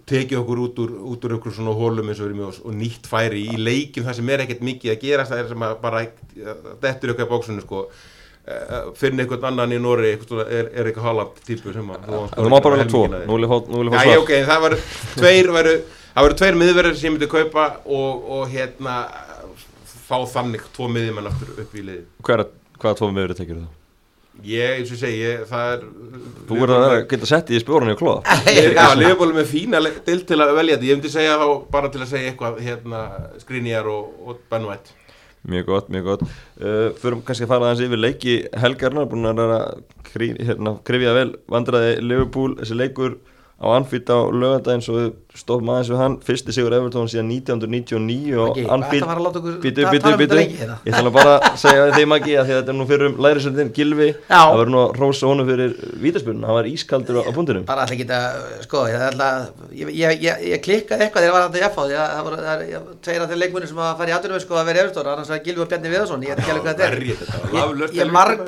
tekið okkur út úr, út úr ykkur svona hólum eins og, erum í og, nýtt færi í leikin það sem er ekkert mikið að gera það er sem að bara dettur ykkur í bóksunni sko. uh, finna einhvern annan í Nóri er, er eitthvað Haaland típu sem að
Það má bara vera tvo,
Já,
svar
ok, það var tveir veru, það voru tveir miðverðir sem ég myndi kaupa og, og hérna fá þannig tvo miðjumenn aftur upp í
Hver, Hvaða tvo meður tekir það?
Ég, eins og segi, ég, það er
Þú verður að vera, geta sett í spjórunni og klóða. <laughs>
Já, Liverpool er með fína til til að velja þetta. Ég myndi segja þá bara til að segja eitthvað hérna, Skriniar og, og Ben White
Mjög gott, mjög gott. Uh, Förum kannski að fara aðeins yfir leiki helgarnar Búin að hérna, krifja vel Vandraði Liverpool, þessi leikur á Anfield á lögadaginn Svo stóðum aðeins við hann. Fyrsti sigur Evertón síðan 1999 Og bítu
þetta lengi hérna?
Ég ætla bara að segja við þeim ekki að því að þetta er nú fyrir um lærisöndin Gilvi
Já.
Það verður nú að rósa honum fyrir vítaspurnu Hann var ískaldur á, fundinum.
Bara alltaf geta, sko, ég, ætla, ég, ég, ég, ég klikkaði eitthvað þegar ég var alltaf að það er ég- tveir af þeir leikmunir sem að fara í atvinnum sko að vera efstóra, annars var Gilvi og Bjarni Viðarsson, ekki þetta
þetta,
er. ég er marg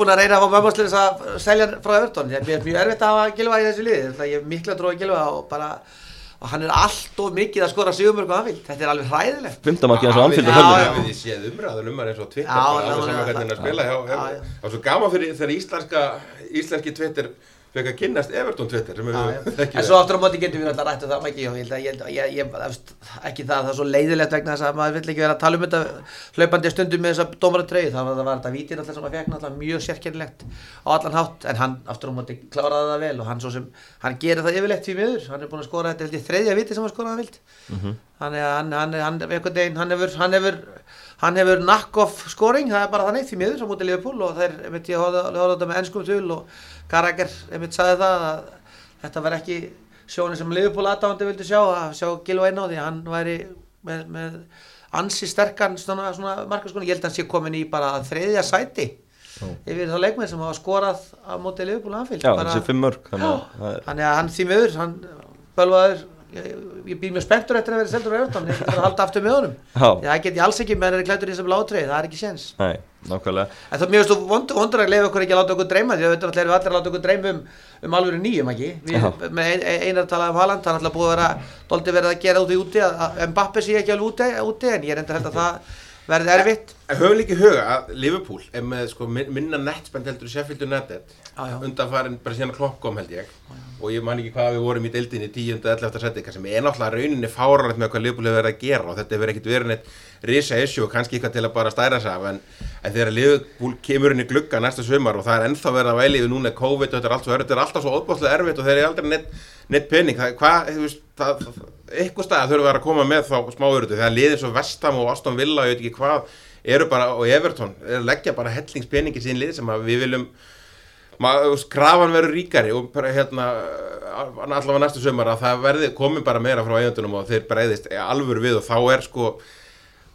að að að að hafa Gilva að og bara, og hann er allt of mikið að skora sigumörk og anfild, þetta er alveg hræðilegt.
Fymtamarki hans á Anfield á
Já,
höllinu
já.
Þið séð umræðan um hann eins og Twitter alveg saman hvernig hann er að spila. Það var svo gaman fyrir þegar íslenska íslenski Twitter fekk að kynnast Everton Twitter sem
Já,
við
já. En svo aftur á móti getum við alltaf rætt um það ekki, ég held að, ég held að ég, ekki það, það er svo leiðilegt vegna þess að maður vill ekki vera að tala um þetta hlaupandi stundum með þessa dómaratreyju, þannig að það var þetta vítir alltaf sem maður fekk náttúrulega mjög sérkennilegt á allan hátt, en hann aftur á móti kláraði það vel og hann svo sem, hann gerir það yfirleitt því miður, hann er búin að skora þetta þriðja viti sem hann skoraði vilt, þannig að hann, hann, hann, hann hefur, hann hefur, knock-off scoring, það er bara þannig því miður á móti Liverpool og þeir, einmitt ég á þetta með ennskum tul og Garager, einmitt sagði það að þetta var ekki sjónin sem Liverpool aðdáðandi vildi sjá að sjá á því. Hann væri með, með ansi sterkan svona, svona markaskonu, ég held að hann sé komin í bara þriðja sæti yfir þá leikmenn sem hafa skorað á móti Liverpool Anfield.
Já,
bara,
þessi fimm mörg Þannig að það er
þannig að hann því miður hann bölvaður ég, ég býð mjög spenntur eftir að vera seldur á Evertón ég ætla að halda aftur með honum.
Já.
það get ég alls ekki með hann er klættur í þessum látrið það er ekki séns. Það þú vond, vondur að leiða okkur ekki að láta okkur dreyma því að þetta er allir að láta okkur dreyma um, um alveg nýjum ekki við, með ein, ein, einar talað um Haaland það er alltaf búið að vera að gera út í úti að, að Mbappe sé ekki alveg úti en ég er enda held að það verði erfitt
höfum líka í huga að Liverpool er með sko, min- minna nettspend heldur Sheffield United
Já, já.
undan farin bara síðan klopp kom held ég og ég man ekki hvað við vorum í deildinni 10. og 11. seti sem er náttúrulega rauninni fáralegt með hvað Liverpool hefur verið að gera og þetta hefur ekkit verið neitt risa issue og kannski eitthvað til að bara stæra sig af en, en þegar Liverpool kemur inn í glugga næsta sumar og það er ennþá verið að væli við núna COVID og þetta er allt svo er alltaf svo óbúslega erfitt og þeir eru aldrei neitt, neitt pening það, veist, það, það, eitthvað stað þurfum við að koma með þá smáurðu þegar liðir svo Vestam og Aston Villa og ég veit ekki hvað eru bara, og Everton, eru að leggja bara hellingspeningi sín lið sem við viljum maður, krafan verður ríkari og bara hérna allavega næstu sömur að það verði komin bara meira frá eigendunum og þeir breyðist alvöru við og þá er sko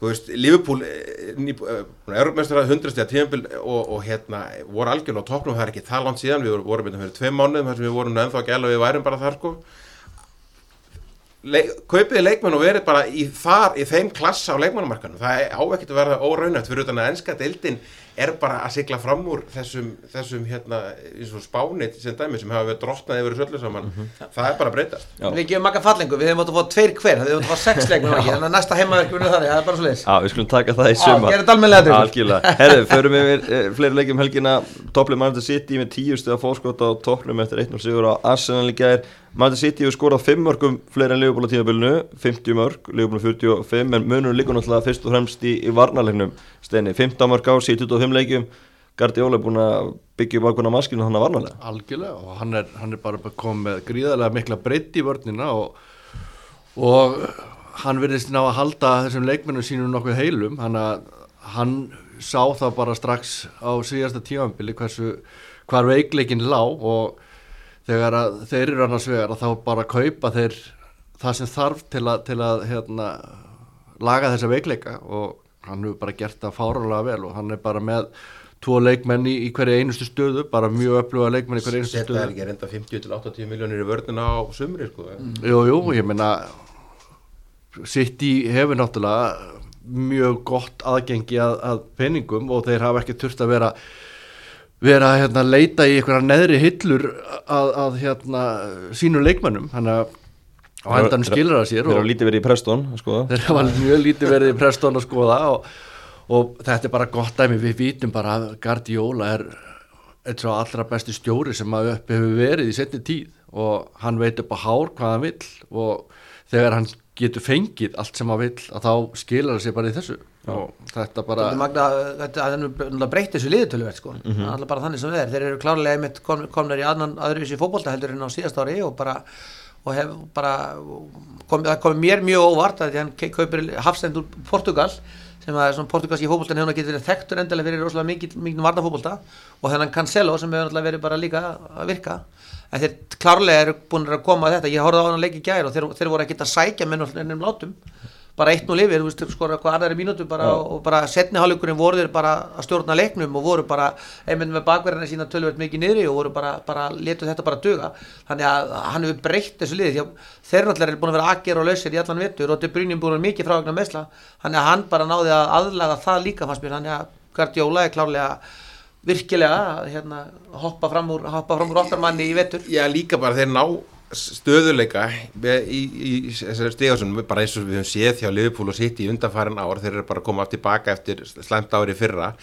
þú veist, Liverpool Europamestrar hundrastega tímabil og, og hérna voru algjörlega á toppnum það er ekki það langt síðan, við vorum, hérna fyrir tveim mánuðum þar sem við vorum ennþá gæla og við værum bara þar sko Leik, kaupiði leikmenn og verið bara í þar í þeim klassa á leikmannumarkanum það er á ekkert að vera óraunætt fyrir utan að ennska deildin er bara að sigla fram úr þessum, þessum hérna eins og spánit sem dæmi sem hafa verið drottnað yfir söllu saman. Það er bara að breytast.
Já.
Við gefum makka fallingu, við hefum átt að fá tveir hver við hefum átt að fá sex leikmenn ekki, þannig að næsta heimaverkjum er það er bara svo leiðis
Já, við skulum taka það í
Já,
sumar.
gerum þetta almennilega, Drengur.
Algjörlega. Herðu, förum við e, fleiri leikjum helgina. Topplið Manchester City með tíu stuða fórskot á topplum eftir 1-0 sigur á Arsenal í gær Manchester City hefur skorað 5 mörgum fleiri en Liverpool á tíðabilinu 50 mörg, Liverpool 45 en munur líka náttúrulega fyrst og fremst í, í varnarleiknum. Steini, 15 mörg á sig í 25 leikjum. Guardiola er búin að byggja upp ákveðna maskinu þannig að varnarlega.
Algjörlega og hann er, hann er bara komið með gríðarlega mikla breytt í vörnina og, og hann virðist ná að halda þessum leikmennum sínum nokkuð heilum. Hann, að, hann sá það bara strax á síðasta tímanbili hversu hvar veikleikin lá og þegar að þeir eru annars vegar að þá bara kaupa þeir það sem þarf til að, til að hérna, laga þessa veikleika og hann hefur bara gert það fáralega vel og hann er bara með tvo leikmenn í, í hverju einustu stöðu bara mjög öfluga leikmenn í hverju einustu
þetta er
stöðu
ekki reynda 50 til 80 miljónir í vörnina á sumri sko
Jú, jú, ég meina City hefur náttúrulega mjög gott aðgengi að, að peningum og þeir hafa ekki þurft að vera vera að hérna, leita í einhverja neðri hillur að, að hérna, sínu leikmennum þannig að á endan skilur það sér
Þeir
og
hafa lítið verið í Preston sko. <laughs>
þeir hafa mjög lítið verið í Preston að skoða og, og þetta er bara gott dæmi. Við vítum bara að Guardiola er eitt svo allra besti stjóri sem að upp hefur verið í setni tíð og hann veit upp á hár hvað hann vill og þegar hann getur fengið allt sem hann vill að þá skilur það sér bara í þessu og þetta bara
Þetta magna, þetta er náttúrulega breytt þessu liðutöluvert sko, það er alltaf bara þannig sem er. Þeir eru klárlega einmitt kom, komnir í annan öðruvísi fótbolta heldur en á síðast ári og bara og hef bara kom, það kom mér mjög óvart að hann kaupir hafstend úr Portugal sem að svona portugalski fótboltan hefur getur verið þekktur endilega fyrir rosalega mikið, mikið varnafótbolta og þennan Cancelo sem hefur náttúrulega verið bara líka að virka. En þeir klárlega eru búin að koma að þetta. Ég horfði á hann að leiki í gær og þeir, þeir voru ekkert að sækja með ennum látum bara eitt nú lifir, þú veist, skora hvað aðra mínútu bara, og bara setni hálfleikurinn voru þeir bara að stjórna leiknum og voru bara einmitt með bakverðina sína tölvöld mikið niðri og voru bara, bara letu þetta bara duga. Þannig að hann hefur breytt þessu liði því að þeir náttúrulega eru búin að vera aðgera og lausir í allan vettur og þetta er brynjum búin að mikið frávegna meðsla þannig að hann bara náði að aðlaga það líka fannst mér, þannig að Guardiola er klárlega virkilega að, hérna, hoppa fram úr, úr okkar manni í vettur
Já, líka bara þeir ná stöðuleika með- í, í, í stigasunum bara eins og við höfum séð hjá Liverpool og City í undanfærin ár, þeir eru bara að koma aftur baka eftir slæmt ári fyrra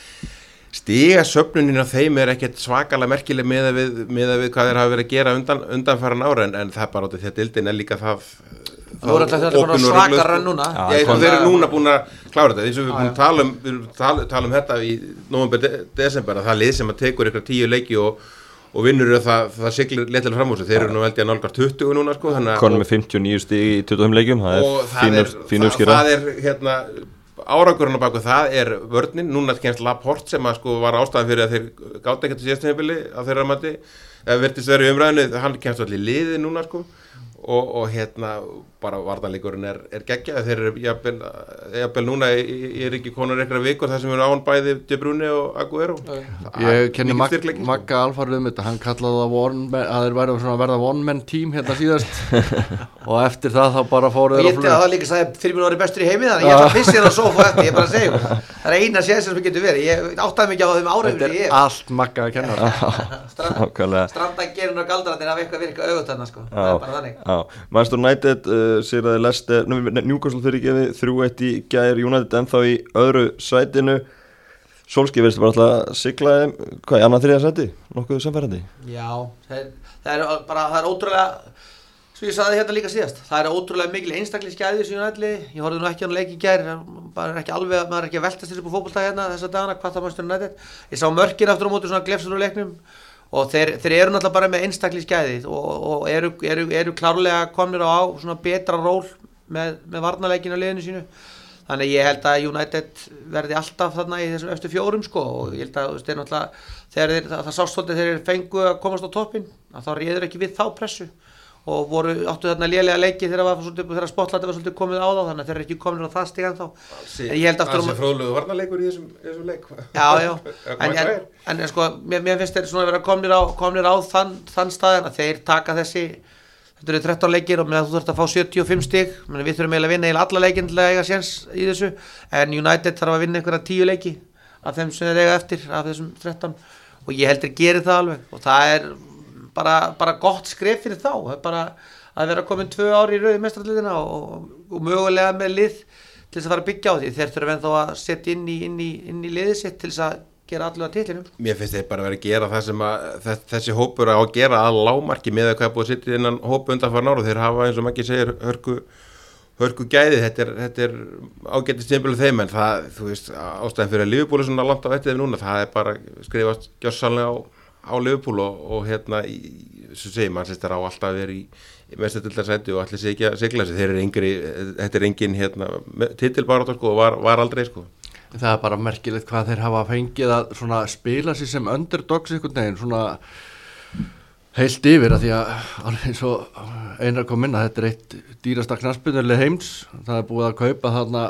stigasöfnunin á þeim er ekkert svakalega merkileg með við, með við hvað þeir hafa verið að gera undan, undanfærin ára en, en það er bara því að dildin er líka það
Það voru alltaf þetta bara
opin og
svaka
rugluð,
rönn
sko.
núna.
Já,
kom-
þeir eru núna búin að klára þetta eins og við erum búin að tala um, við erum tala, tala um þetta í november, de, desember að það er lið sem að tekur ykkur tíu leiki og, og vinnur það, það siglir letilega fram úr sig þeir eru nú held ég að nálgar 20 núna sko,
Konum með 59 stig í 25 leikjum Það er
það
fínu,
er,
fínu
það, er hérna árangurinn á baku það er vörnin, núna kemst Laporte sem að sko var ástæðan fyrir að þeir gátt ekkert í síðastinni að þeirra mati, það verðist verið í umræðinu hann kemst allir liði núna sko og, og hérna bara varnarleikurinn er, er geggjað þeir eru jafnvel, núna ég er ekki konur eitthvað vikur þar sem eru án bæði De Bruyne og Aguero.
Ég kenni Mag
sko.
Magga alfarið um þetta, hann kallaði það að þeir væri svona að verða one man team hérna síðast. <laughs> Og eftir það þá bara fóru
og
þeir
ég til að það líka sagði fyrir mér orðið bestur í heimi þannig. Að ég ætla að fyrst þér á sofa eftir ég bara ykkur. það er eina séð sem við getum verið. Ég áttaði mikið á þeim áraugum
Þetta er allt Magga <laughs>
og
Manchester United uh, sér að Lester, Newcastle fyrir gefi 3-1 í gæðir United ennþá í öðru sætinu Solskið verðist bara alltaf að sigla þeim, hvað, annað þriða sæti? Nokkuð samfærandi?
Já, það er, það er bara, það er ótrúlega svo ég saði hérna líka síðast það er ótrúlega mikil einstaklega skæði sem nætli, ég horfði nú ekki á hann leik í gær bara ekki alveg, maður er ekki að veltast þessu på fótbolta hérna þessa dagana, hvað það mannstu nættið ég sá mörkin aftur á móti svona glefsur úr leiknum og þeir, þeir eru náttúrulega bara með einstaklega skæði og, og eru, eru, eru klárlega komnir á svona betra ról með, með varnarleikin á liðinu sínu. Þannig ég held að United verði alltaf þarna í þessum eftir fjórum sko og ég held að þeir náttúrulega þeir, það, það sást svolítið þegar þeir fengu að komast á toppin að þá reyður ekki við þá pressu og voru áttu þarna lélega leiki þegar, spotlæti var svolítið komið á þá þannig að þeir eru ekki komin á það stígan þá en ég held aftur
Það
um
sé fróðlegu varnarleikur í þessum, þessum leik.
Já, já, <laughs> en, en,
það
en, en sko, mér, mér finnst þeir svona vera komnir á, komnir á þann, þann staðin að þeir taka þessi þetta eru 13 leikir og meðan þú þurft að fá 75 stig. Menn við þurfum eiginlega að vinna eiginlega alla leikin til að eiga séns í þessu. En United þarf að vinna einhverja 10 leiki af þeim sem þeir eiga eftir af þessum 13 og ég heldur og er bara, bara gott skref fyrir þá. Er bara að vera komin tvö ári í rauði mestrarliðina og, og mögulega með lið til þess að fara að byggja á því. Þeir þurfum ennþá að setja inn í, inn í, inn í liðið sitt til þess að gera allavega titlinum
Mér finnst þeir bara verið að gera það sem að þess- þessi hópur að gera að lámarki með að hvað er búið að sitja innan hópu undan fara náru þeir hafa eins og maður segir hörku, hörku gæði, þetta er, þetta er ágætti stimpilu þeim en það, þú veist, ástæðan fyrir að er svona langt á eftir þeim núna, það er bara skrifast gjörsanlega á, á Liverpool og, og hérna, svo segir mann sérst á alltaf verið í, mestadildarsæti og allir að sigla þessi, þeir eru yngri, þetta er engin hérna, titilbarátt sko og var, var aldrei sko.
Það er bara merkilegt hvað þeir hafa fengið að spila sér sem underdogs einhvern veginn, svona heilt yfir að því að alveg eins og einar kom inn að þetta er eitt dýrasta knaspunuleg heims það er búið að kaupa þarna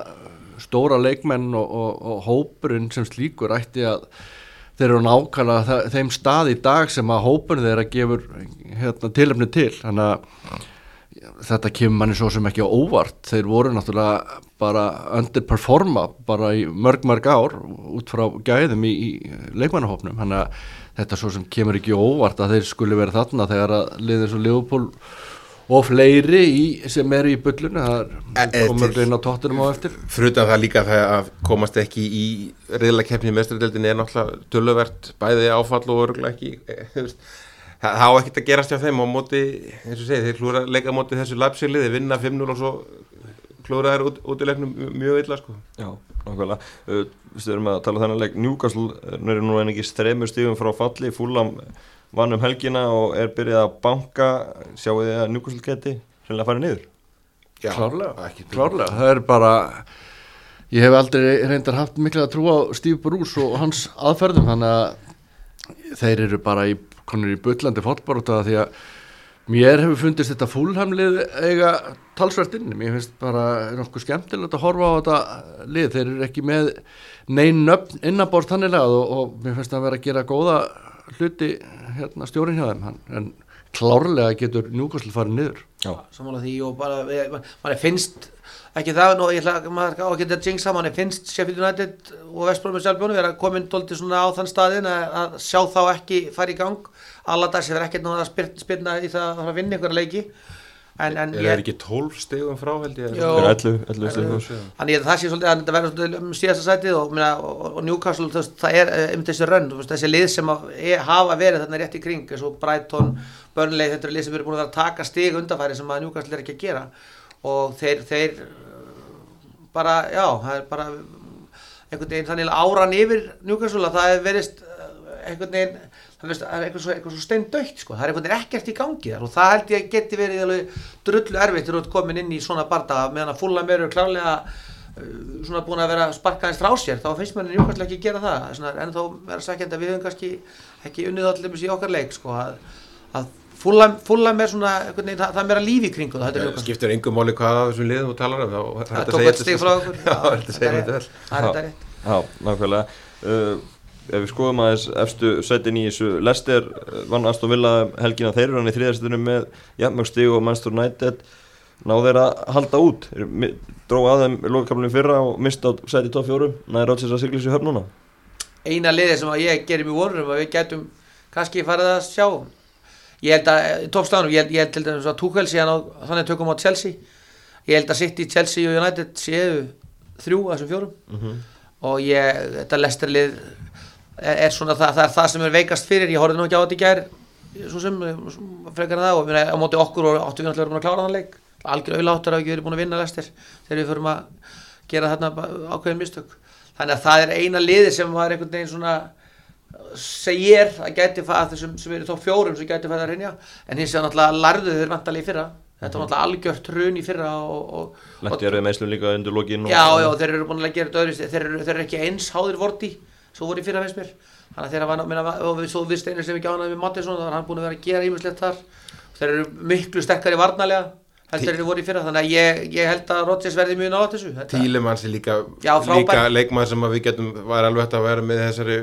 stóra leikmenn og, og, og hópurinn sem slíkur ætti að þeir eru nákvæmlega þeim stað í dag sem að hópurinn þeirra gefur hérna, tilefni til. Þannig að þetta kemur manni svo sem ekki á óvart. Þeir voru náttúrulega bara underperforma bara í mörg mörg ár út frá gæðum í, í leikmannahópnum. Þannig að þetta svo sem kemur ekki á óvart að þeir skuli vera þarna þegar að liðir svo Leopold og fleiri í, sem eru í bullunni
E-
það
e-
komur
til-
inn á tóttunum á eftir.
Frutan það líka það að komast ekki í í mestradeldinni er náttúrulega töluvert bæði áfall og örgulega ekki eh, það á ekkert að gerast hjá þeim á móti, eins og segi, þeir klúra að leika móti þessu lapsili, þeir vinna 5-0 og svo klúra þær út, út í leiknum mjög illa sko.
Já, nákvæmlega. Uh, Við erum að tala um þennan leik. Newcastle uh, er nú en ekki stremur stífum frá falli Fúlam vann um helgina og er byrjað að banka. Sjáu þið að Newcastle geti hreinlega farið niður?
Já,
klárlega, klárlega. það er bara ég hef aldrei reyndar haft mikla að trúa á Steve Bruce og hans aðferðum þannig að þeir eru bara í, konur í bullandi fótbaróta því að mér hefur fundist þetta fúlhamlið eiga talsvert inn mér finnst bara nokkuð skemmtilegt að horfa á þetta lið, þeir eru ekki með neinn nöfn innabort hannilega og, og mér finnst það að vera að gera góða hluti hérna stjórin hjá þeim hann, en klárlega getur Newcastle farið niður.
Já,
samanlega því og bara við- man- manni finnst ekki það, nú, ég ætla að maður að geta jinxa, manni finnst Sheffield United og Vestbrómi sjálfbjónu vera komin tólti svona á þann staðin að, að sjá þá ekki fara í gang. Alladags hefur ekkert náða að spyrna, í það að fara að vinna einhverja leiki en, en
Er það ekki 12 stegum frá held ég?
Jó.
er 11, 11 stífum
Þannig að það sé svolítið að þetta verður svolítið um síðasta sætið og, meina, og, og Newcastle veist, það er um þessi rönn, þú veist, þessi lið sem að, er, hafa verið þarna rétt í kring eins og Brighton, Burnley, þetta eru lið sem eru búin að taka stig undanfæri sem að Newcastle er ekki að gera og þeir, þeir uh, bara, já, það er bara einhvern veginn þannig áran yfir Newcastle að það er verið einhvern veginn það veist, það er eitthvað svo, eitthvað svo steindaukt sko. það er veginn ekkert í gangi þar og það held ég geti verið alveg drullu erfitt þú ert komin inn í svona barda meðan að fullam eru klárlega uh, svona búin að vera sparkaðins frá sér þá finnst mér njúkvæmslega ekki að gera það. Svona, en þá vera sækjandi að við höfum kannski ekki unnið allir í okkar leik sko, að, að fullam er svona veginn, það, það er meira líf í kringu það,
Það
Newcastle.
skiptir engum máli hvað af þessum liðum þú talar um þá
það
að
tók eitt stig frá okkur. <laughs>
Er að þetta
það er þetta rétt.
Já, nákvæmlega. Uh, Ef við skoðum aðeins efstu setin í þessu Lester uh, vann Aston Villa helgina. Þeir eru hann í þriðarsetinu með jafnmjög stig og Manchester United ná þeir að halda út. Drógu að þeim lokakaflunum fyrra og mista á seti top 4 næði Rodgers að sigla sér höfn núna?
Eina liði sem að ég gerir mjög vonur um að við gætum kannski farið að sjá. Ég held að, toppstæðanum, ég, held- ég held til dæmis að Tuchel síðan á þannig tökum á Chelsea. Ég held að City, Chelsea og United séu þrjú af þessum fjórum. Og ég, þetta lestarlið er, er svona það, það er það sem er veikast fyrir, ég horfði nú ekki á þetta í gær svo sem, frekar en það og á móti okkur og áttu við náttúrulega búin að klára þann leik. Algjör auðláttur að ekki verið búin að vinna lestir þegar við förum að gera þarna ákveðin mistök. Þannig að það er eina liði sem var einhvern veginn svona segir að gæti að þessum sem eru þá fjórum sem gæti að reynja en hins vegar náttúrulega lærðu þeir vantalið í fyrra. Þetta var náttúrulega algjört hrun í fyrra
Letti erfið meðslum líka undir lokin og,
Já, já, þeir eru búin að gera þetta öðru þeir, eru- þeir eru ekki eins háðir vorti svo voru í fyrra veist mér. Þannig að þeir hafa minna, og við svo við steinir sem ekki ánægði með Mattisson þannig að hann búin að vera að gera ímislegt þar. Þeir eru miklu sterkari varnalega heldur þeir voru í fyrra. Þannig að ég, ég held að Rodgers verði mjög nátt þessu.
Tílemanns er líka,
Já,
líka leikmann sem við getum var alveg hægt að vera með þessari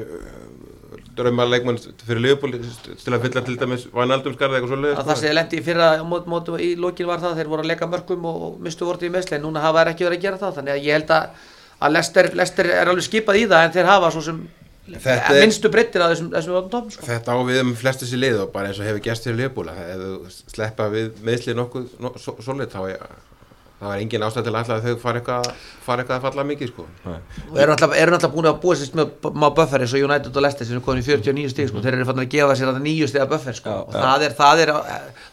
drauma leikmann fyrir Liverpool til að fylla til dæmis Vanaldum skarði eitthvað svo
að það sem ég lendi í fyrra á mót, í lokin var það að þeir voru að leika mörgum og, mistu vortið í meðsli en núna hafa þeir ekki verið að gera það. Þannig að ég held að, að Lester, Lester er alveg skipað í það en þeir hafa svo sem
Þetta er-
minnstu breyttir að þessum, þessum tóm sko.
Þetta á við um flest þessi lið og bara eins og hefur fyrir Liverpool að ef þú sleppa við meðsli nokkuð no, solid þá er, þá er engin ástæð til að ætla að þau fara eitthvað, fara eitthvað að falla mikið sko.
og eru náttúrulega, búin að búa sér með, með buffer eins og United og Leicester sem er komin í 49 stíg sko. þeir eru fann að gefa sér að nýju stiga buffer sko. Og það er, það, er,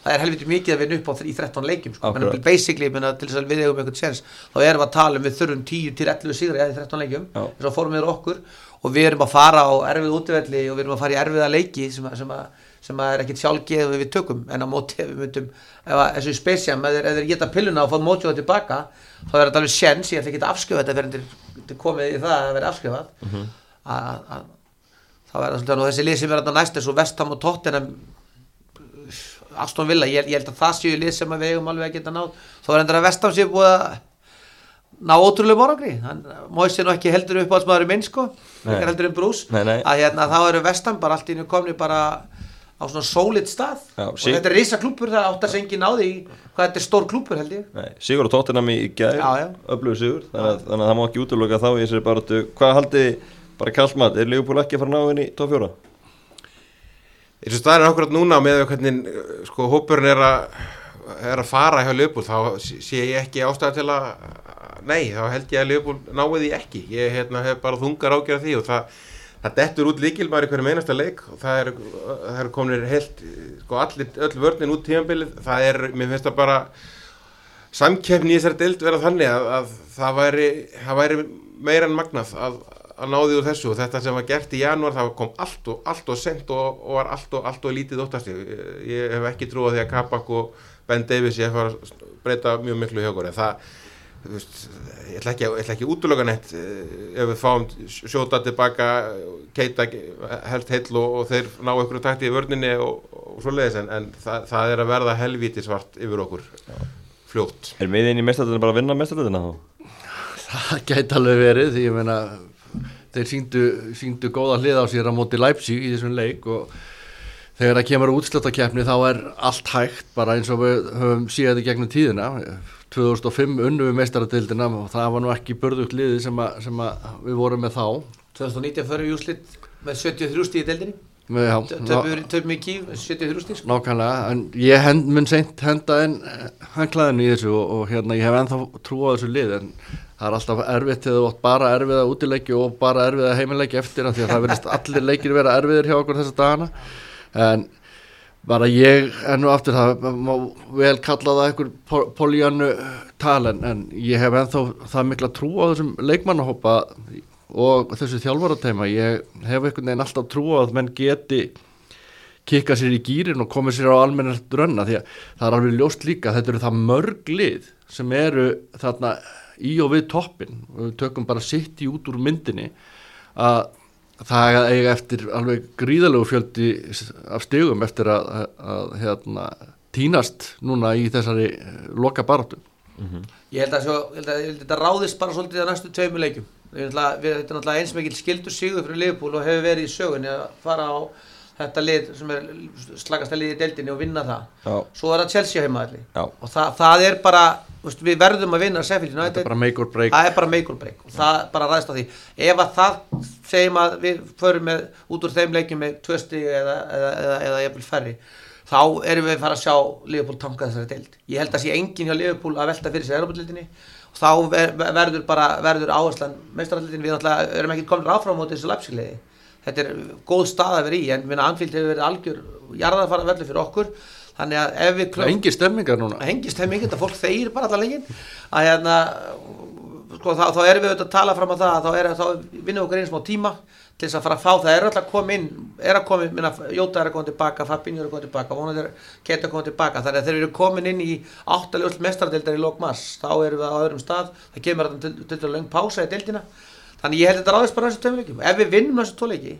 það er helviti mikið að vinna upp á í 13 leikjum sko. Menna, basically, menna, til þess að við eigum einhvern sens þá erum við að tala um við þurfum 10 til 11 sigra í 13 leikjum
Já.
eins og fórum við okkur og við erum að fara á erfið útvelli og við erum að fara í erfiða leiki sem, að- sem, að, sem að er ekkit sjálfgeð við tökum en á móti ef við myndum ef að, eins og í Spesiam, ef þeir- geta pilluna og fá mótjóða tilbaka þá er þetta alveg sjens, ég ætla ekki að afskjöfa þetta fyrir til komið í það að vera afskjöfað að, að þá er það svolítið nú þessi lið sem er þarna næst eins og Vestham og Tottenham. Aston Villa, ég, ég held að það séu lið sem að við eigum alveg að geta náð. Þá er endur að Vestham séu búið að ná ótrúlega morgri móið sér nú ekki heldur upp á í á svona solid stað.
Já,
og þetta er risa klúpur það átt að ekki náði í hvað þetta er stór klúpur held ég.
Nei, Sigur og Tottenham í
já.
öflugur Sigur þannig að, þannig að það má ekki útloka þá í þessari baráttu. Hvað haldið þið, bara kallt mat? Er Liverpool ekki að fara að ná henni í top 4
eins og staðin akkurat núna með hvernig uh, sko hópurinn er að er að fara hjá Liverpool þá sé ég ekki ástæða til að nei, þá held ég að Liverpool náði því ekki. Ég hérna, hef bara þungar ágjörð því og það, það dettur út líkilmar í hverjum einasta leik og það er, það er komin heilt, sko allir, öll vörnin út tímanbilið, það er, mér finnst það bara samkeppni í þessari dild vera þannig að, að það, væri, það væri meira en magnað að, að náði úr þessu. Og þetta sem var gert í janúar það kom allt og, allt og sent og, og var allt og, allt og lítið óttast. Ég, ég hef ekki trúið því að Kabak og Ben Davies ég fara að breyta mjög miklu hjá okkur. En það veist, ég ætla ekki, ég ætla ekki útlöka neitt eh, ef við fáum sjóta tilbaka keita helst heill og, og þeir ná einhverju takti í vörninni og, og svo leiðis en, en það, það er að verða helvíti svart yfir okkur. Fljótt.
Er miðin í mestardöðina bara að vinna mestardöðina þá? <laughs>
Það gæti alveg verið því ég meina þeir síndu, síndu góða hlið á sér á móti Leipzig í þessum leik og þegar það kemur útslötakeppni þá er allt hægt bara eins og við höfum síðan í gegnum tíðina 2005 unnu við meistaradildina og það var nú ekki börðugt liði sem, að, sem að við vorum með þá.
2019 fyrir júslit með 73 stíð í deildinni.
Með, já,
töfum í kíf 73 stíð sko.
Nákvæmlega, en ég hend, mun seint henda inn hanglaðinu í þessu og, og hérna ég hef ennþá trú á þessu lið en það er alltaf erfitt þegar þú átt bara erfiða útileiki og bara erfiða heimileiki eftir því að það verðist allir leikir vera erfiðir hjá okkur þessa dagana. En bara ég enn og aftur það má vel kalla það einhver pol- políannu talen en ég hef ennþá það mikla trú á þessum leikmannahópa og þessu þjálfarateima. Ég hef einhvern veginn alltaf trú á að menn geti kikka sér í gýrin og komið sér á almennast drönna því að það er alveg ljóst líka þetta eru það mörg lið sem eru þarna í og við toppin og við tökum bara sitt í út úr myndinni að það eiga eftir alveg gríðalegu fjöldi af stigum eftir að, að, að hérna, tínast núna í þessari eh, loka baráttu
Ég held að, svo, ég held að, ég held að þetta ráðist bara svolítið á næstu ætla, við, þetta er náttúrulega eins mikil skildur sigur fyrir Liverpool og hefur verið í sögunni að fara á þetta lið sem er slagast að lið í deildinni og vinna það.
Já.
Svo er það Chelsea heimaðalli.
Já.
Og það, það er bara, veist, við verðum að vinna Sheffield
þetta
United.
er bara make or break
Það er bara make or break og það bara ræðist á því. Ef að það segjum að við förum með, út úr þeim leikjum með tvö stig eða, eða, eða, eða jafnvel færri, þá erum við að fara að sjá Liverpool tanka þessari deild. Ég held að sé enginn hjá Liverpool að velta fyrir sér Europatildinni og þá ver, verður bara, verður áherslan meistaraldildin, við erum ekki komin áfram á móti þessu lapsigliði. Þetta er góð stað að vera í, en minna Anfield hefur verið algjör jarðarfara veldur fyrir okkur, þannig að ef við
það er engi stemmingar núna.
Þeim mikið, þetta fólk þeir bara allan leikin að hérna sko, þá, þá erum við auðvitað að tala fram á það þá, er, þá vinnum við okkur einn smá tíma til þess að fara að fá, það. Er alltaf að koma inn er að koma inn, minna, Jóta er að koma tilbaka Fabinho er að koma tilbaka, vonandi er Keta að koma tilbaka. Þannig að þegar við erum komin inn í áttalegust mestaradeildar í lókmass, þá erum við á öðrum stað. Það kemur þarna til, til, til löng pása í deildina þannig ég held þetta ráðist bara þessu tveim leikjum. Ef við vinnum þessu tvo leiki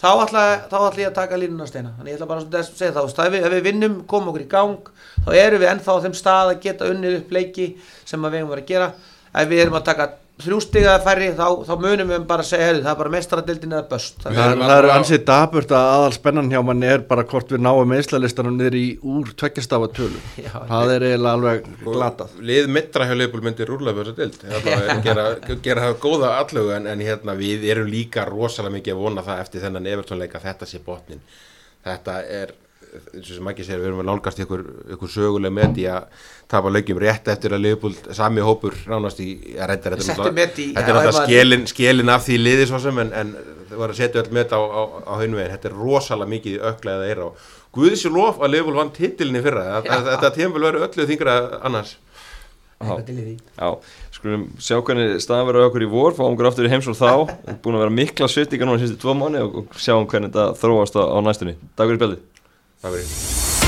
þá ætla, þá ætla ég að taka línuna steina. Þannig ég ætla bara að segja veist, ef við, ef við vinnum komum okkur í gang, þá erum við ennþá á þeim stað að geta unnið upp leiki sem við hefum verið að gera. Ef við erum að taka þrjústigaða færri þá, þá munum við bara að segja, heyrðu, það er bara mestaradildin eða böst
Það, það eru
alveg á-
ansið daburt að aðal spennan hjá manni er bara hvort við náum meðslalistanum niður í úr tveggjastafa tölu. <laughs>
Já,
það er eiginlega alveg glatað.
Lið mittra hjá Leifbúl myndir upp þessu dild gera, gera það góða allögu en, en hérna við erum líka rosalega mikið að vona það eftir þennan Evertónleika þetta sé botnin þetta er eins og sem ekki segir, við erum að nálgast ykkur, ykkur söguleg með því að tapa leikjum rétt eftir að Leifbúl sami hópur ránast í að reynda þetta er
í-
þetta er
maður-
skilin, skilin af því liði svo sem en, en það var að setja öll met á, á, á haunvegin þetta er rosalega mikið í ökla eða eira og Guðis lof að Leifbúl vann titilin í fyrra. Þetta, þetta tímafél verður öllu þingra annars.
Í
Já, skulum sjá hvernig staðan verður á okkur í vor, fáum okkur aftur í heimsóð þá. Búin að vera mikla svittingar núna síðustu tvo mánu og, sjáum hvernig þetta þróast á, á næstunni. Takk fyrir spjaldið
A ver.